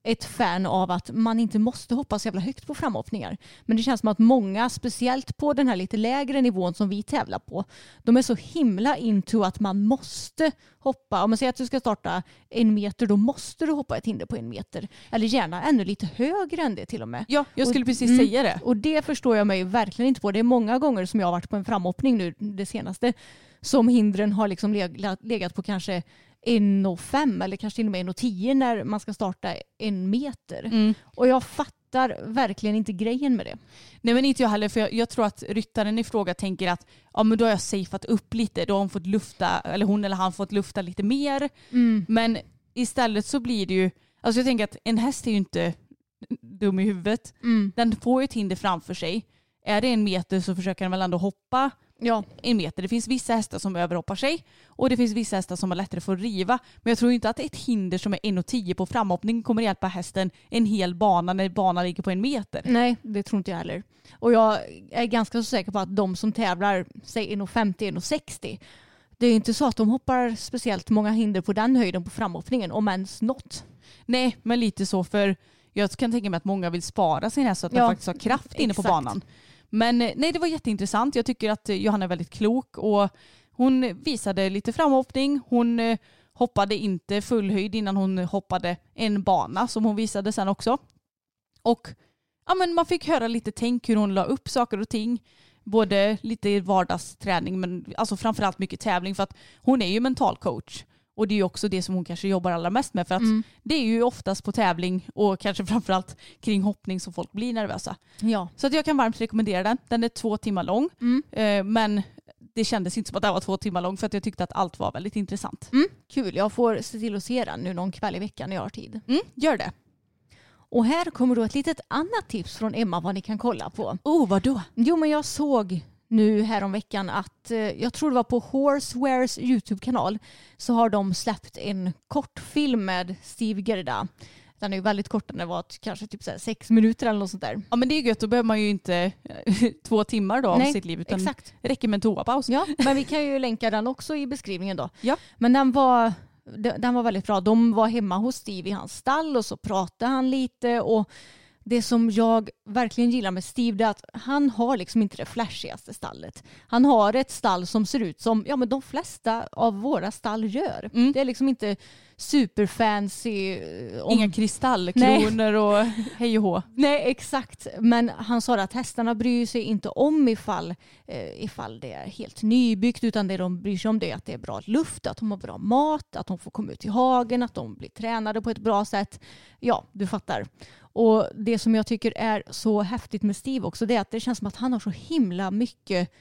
ett fan av att man inte måste hoppa så jävla högt på framhoppningar. Men det känns som att många, speciellt på den här lite lägre nivån som vi tävlar på, de är så himla into att man måste hoppa. Om man säger att du ska starta en meter, då måste du hoppa ett hinder på en meter. Eller gärna ännu lite högre än det till och med. Ja, jag skulle Och- precis mm. säga det. Och det förstår jag mig verkligen inte på. Det är många gånger som jag har varit på en framhoppning nu det senaste som hindren har liksom leg- legat på kanske 1,5 eller kanske till och med 1,10 när man ska starta en meter. Mm. Och jag fattar verkligen inte grejen med det. Nej men inte jag heller för jag, jag tror att ryttaren i fråga tänker att ja men då har jag safeat upp lite, då har hon fått lufta, eller hon eller han fått lufta lite mer. Men istället så blir det ju, alltså jag tänker att en häst är ju inte dum i huvudet. Mm. Den får ju ett hinder framför sig. Är det en meter så försöker den väl ändå hoppa Ja. en meter. Det finns vissa hästar som överhoppar sig och det finns vissa hästar som har lättare för att riva. Men jag tror inte att ett hinder som är 1,10 på framhoppning kommer hjälpa hästen en hel bana när banan ligger på en meter. Nej, det tror inte jag heller. Och jag är ganska så säker på att de som tävlar, säg 1,50-1,60, det är inte så att de hoppar speciellt många hinder på den höjden på framhoppningen, om ens något. Nej, men lite så för jag kan tänka mig att många vill spara sin häst så att Ja, den faktiskt har kraft inne på exakt. banan. Men eh, nej, det var jätteintressant. Jag tycker att eh, Johanna är väldigt klok och hon visade lite framhoppning. Hon eh, hoppade inte full höjd innan hon hoppade en bana som hon visade sen också. Och ja, men man fick höra lite tänk hur hon la upp saker och ting. Både lite vardagsträning men alltså framförallt mycket tävling för att hon är ju mental coach. Och det är ju också det som hon kanske jobbar allra mest med för att Mm. det är ju oftast på tävling och kanske framförallt kring hoppning som folk blir nervösa. Ja. Så att jag kan varmt rekommendera den. Den är två timmar lång Mm. eh, men det kändes inte som att den var två timmar lång för att jag tyckte att allt var väldigt intressant. Mm, kul, jag får se till att se den nu någon kväll i veckan när jag har tid. Mm, gör det. Och här kommer då ett litet annat tips från Emma vad ni kan kolla på. Oh, vadå? Jo men jag såg nu häromveckan att, eh, jag tror det var på Horsewares YouTube-kanal, så har de släppt en kortfilm med Steve Gerda. Den är ju väldigt kort, den var kanske typ så sex minuter eller något sånt där. Ja men det är gött, då behöver man ju inte eh, två timmar då av Nej, sitt liv utan Exakt. det räcker med en toapaus. Ja, men vi kan ju länka den också i beskrivningen då. Ja. Men den var, den var väldigt bra. De var hemma hos Steve i hans stall och så pratade han lite och det som jag verkligen gillar med Steve det är att han har liksom inte det flashigaste stallet. Han har ett stall som ser ut som ja, men de flesta av våra stall gör. Mm. Det är liksom inte superfancy. eh, om- Inga kristallkronor och hej och hå. Nej exakt, men han sa att hästarna bryr sig inte om ifall, eh, ifall det är helt nybyggt utan det de bryr sig om det är att det är bra luft, att de har bra mat, att de får komma ut i hagen, att de blir tränade på ett bra sätt. Ja, du fattar. Och det som jag tycker är så häftigt med Steve också det är att det känns som att han har så himla mycket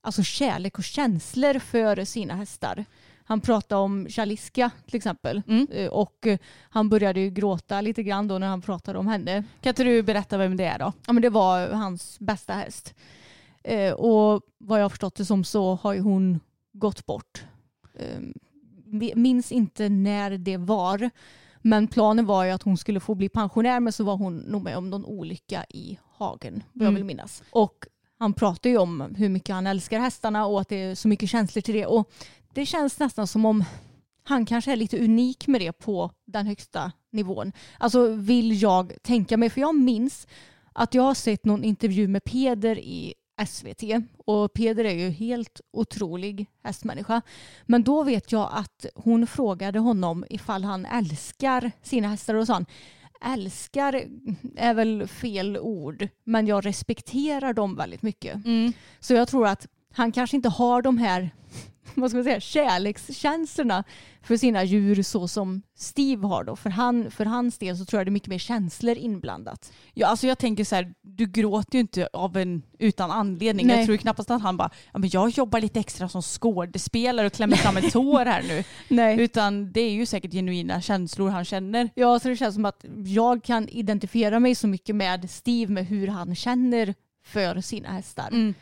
alltså kärlek och känslor för sina hästar. Han pratade om Chaliska till exempel Mm. Eh, och eh, han började ju gråta lite grann då när han pratade om henne. Kan inte du berätta vem det är då? Ja, men det var hans bästa häst. Eh, och vad jag har förstått det som så har ju hon gått bort. Eh, vi- minns inte när det var. Men planen var ju att hon skulle få bli pensionär men så var hon nog med om någon olycka i hagen. Vad jag Mm. vill minnas. Och han pratar ju om hur mycket han älskar hästarna och att det är så mycket känslor till det. Och det känns nästan som om han kanske är lite unik med det på den högsta nivån. Alltså vill jag tänka mig. För jag minns att jag har sett någon intervju med Peder i SVT och Peder är ju helt otrolig hästmänniska. Men då vet jag att hon frågade honom ifall han älskar sina hästar och sa han älskar är väl fel ord, men jag respekterar dem väldigt mycket. Mm. Så jag tror att han kanske inte har de här vad ska man säga, kärlekskänslorna för sina djur så som Steve har då. För, han, för hans del så tror jag det är mycket mer känslor inblandat. Ja, alltså jag tänker så här, du gråter ju inte av en, utan anledning. Nej. Jag tror knappast att han bara, ja, men jag jobbar lite extra som skådespelare och klämmer fram ett tår här nu. Nej. Utan det är ju säkert genuina känslor han känner. Ja, så det känns som att jag kan identifiera mig så mycket med Steve med hur han känner för sina hästar. Mm.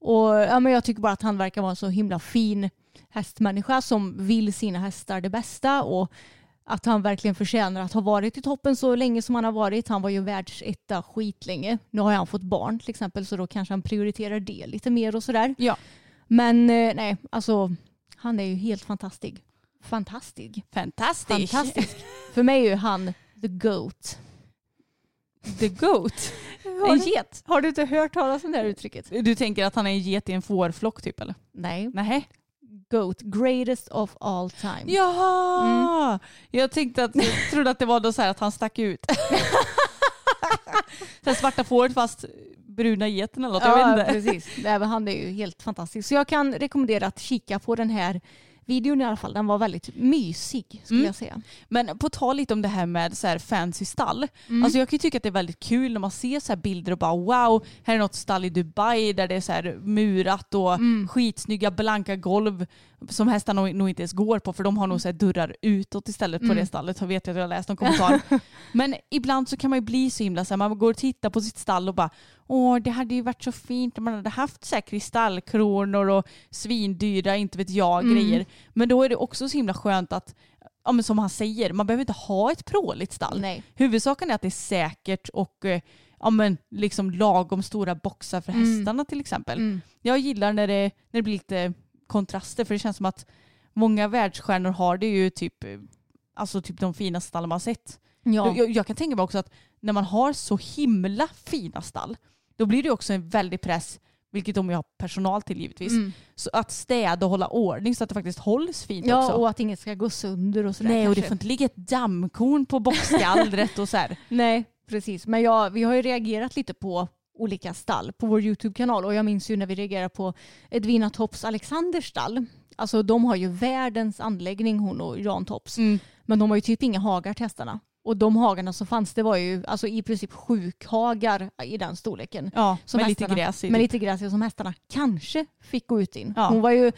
Och ja, men jag tycker bara att han verkar vara en så himla fin hästmänniska som vill sina hästar det bästa och att han verkligen förtjänar att ha varit i toppen så länge som han har varit. Han var ju världsetta skitlänge. Nu har han fått barn till exempel så då kanske han prioriterar det lite mer och sådär. Ja. Men eh, nej, alltså han är ju helt fantastisk. Fantastisk. Fantastisk. Fantastisk. För mig är ju han the GOAT. The goat. Har En du, get. har du inte hört talas om det här uttrycket? Du tänker att han är en get i en fårflock typ eller? Nej. Nej. GOAT, greatest of all time. Jaha! Jag tänkte att, jag trodde att det var då så här att han stack ut. Den svarta fåret fast bruna geten eller något. Jag Ja, vet inte. precis. Nej, Han är ju helt fantastisk. Så jag kan rekommendera att kika på den här videon i alla fall. Den var väldigt mysig skulle Mm. jag säga. Men på tal lite om det här med så här fancy stall. Mm. Alltså jag kan ju tycka att det är väldigt kul när man ser så bilder och bara wow, här är något stall i Dubai där det är så här murat och Mm. skitsnygga blanka golv som hästarna nog, nog inte ens går på för de har nog så här dörrar utåt istället på Mm. det stallet. Jag vet jag att jag har läst någon kommentar. Men ibland så kan man ju bli så himla så här, man går och tittar på sitt stall och bara åh det hade ju varit så fint om man hade haft så här kristallkronor och svindyra, inte vet jag, Mm. grejer. Men då är det också så himla skönt att ja, men som han säger, man behöver inte ha ett pråligt stall. Nej. Huvudsaken är att det är säkert och eh, ja, men liksom lagom stora boxar för Mm. hästarna till exempel. Mm. Jag gillar när det, när det blir lite kontraster för det känns som att många världsstjärnor har det ju typ, eh, alltså typ de finaste stallen man har sett. Ja. Jag, jag kan tänka mig också att när man har så himla fina stall då blir det också en väldig press, vilket de ju har personal till givetvis, Mm. så att städa och hålla ordning så att det faktiskt hålls fint ja, också. och att inget ska gå sönder och sådär Nej, och det kanske. får inte ligga ett dammkorn på boxgallret och så här. Nej, precis. Men jag, vi har ju reagerat lite på olika stall på vår YouTube-kanal och jag minns ju när vi reagerade på Edvina Topps Alexanders stall. Alltså de har ju världens anläggning hon och Jan Topps. Men de har ju typ inga hagar till hästarna. Och de hagarna som fanns det var ju alltså i princip sjukhagar i den storleken. Ja, Som med lite hästarna- gräs i. Med typ. lite gräs som hästarna kanske fick gå ut in. Ja. Hon var ju,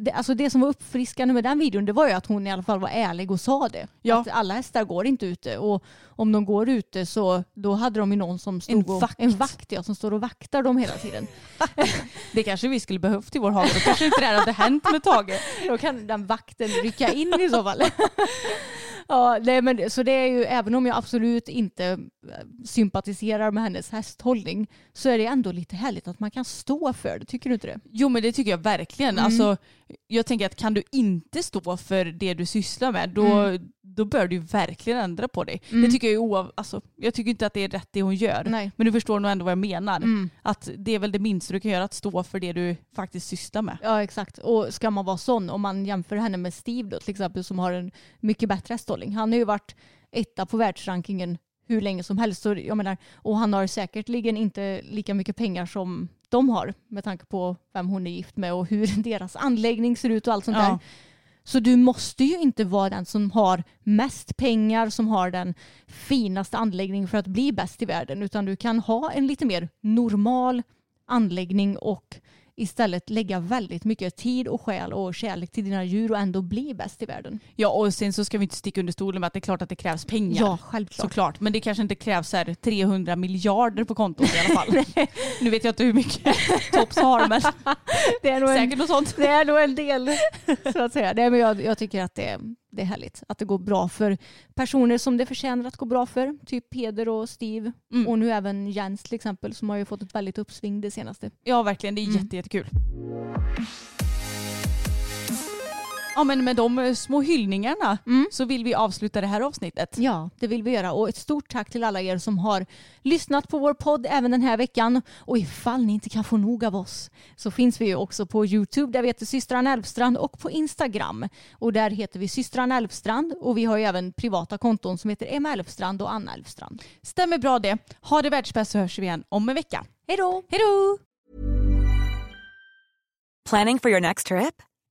det, alltså det som var uppfriskande med den videon det var ju att hon i alla fall var ärlig och sa det. Ja. Att alla hästar går inte ute och om de går ute så då hade de ju någon som stod En och, vakt. en vakt ja, som står och vaktar dem hela tiden. Det kanske vi skulle behövt i vår hage. Då kanske inte det här hade hänt med Tage. Då kan den vakten rycka in i så fall. Ja, nej, men, så det är ju, även om jag absolut inte eh, sympatiserar med hennes hästhållning så är det ändå lite härligt att man kan stå för det. Tycker du inte det? Jo men det tycker jag verkligen. Mm. Alltså, jag tänker att kan du inte stå för det du sysslar med då, Mm. då bör du verkligen ändra på dig. Mm. Det tycker jag är oav, alltså, Jag tycker inte att det är rätt det hon gör. Nej. Men du förstår nog ändå vad jag menar. Mm. Att det är väl det minsta du kan göra att stå för det du faktiskt sysslar med. Ja exakt. Och ska man vara sån, om man jämför henne med Steve då till exempel som har en mycket bättre hästhållning. Han har ju varit etta på världsrankingen hur länge som helst. Så jag menar, och han har säkerligen inte lika mycket pengar som de har med tanke på vem hon är gift med och hur deras anläggning ser ut och allt sånt Ja. där. Så du måste ju inte vara den som har mest pengar, som har den finaste anläggningen för att bli bäst i världen, utan du kan ha en lite mer normal anläggning och istället lägga väldigt mycket tid och själ och kärlek till dina djur och ändå bli bäst i världen. Ja och sen så ska vi inte sticka under stolen med att det är klart att det krävs pengar. Ja, självklart. Såklart, men det kanske inte krävs här 300 miljarder på kontot i alla fall. nu vet jag inte hur mycket Tops har men Det är nog en, säkert något sånt. det är nog en del så att säga. Nej, men jag, jag tycker att det, det är härligt att det går bra för personer som det förtjänar att gå bra för. Typ Peder och Steve Mm. och nu även Jens till exempel som har ju fått ett väldigt uppsving det senaste. Ja verkligen, det är Mm. jätte, jättekul. Ja men med de eh, små hyllningarna så vill vi avsluta det här avsnittet. Ja, det vill vi göra. Och ett stort tack till alla er som har lyssnat på vår podd även den här veckan. Och ifall ni inte kan få nog av oss så finns vi ju också på Youtube där vi heter systrarna Elfstrand och på Instagram. Och där heter vi systrarna Elfstrand och vi har ju även privata konton som heter Emma Elfstrand och Anna Elfstrand. Stämmer bra det. Ha det världsbäst så hörs vi igen om en vecka. Hej då! Hej då! Planning for your next trip?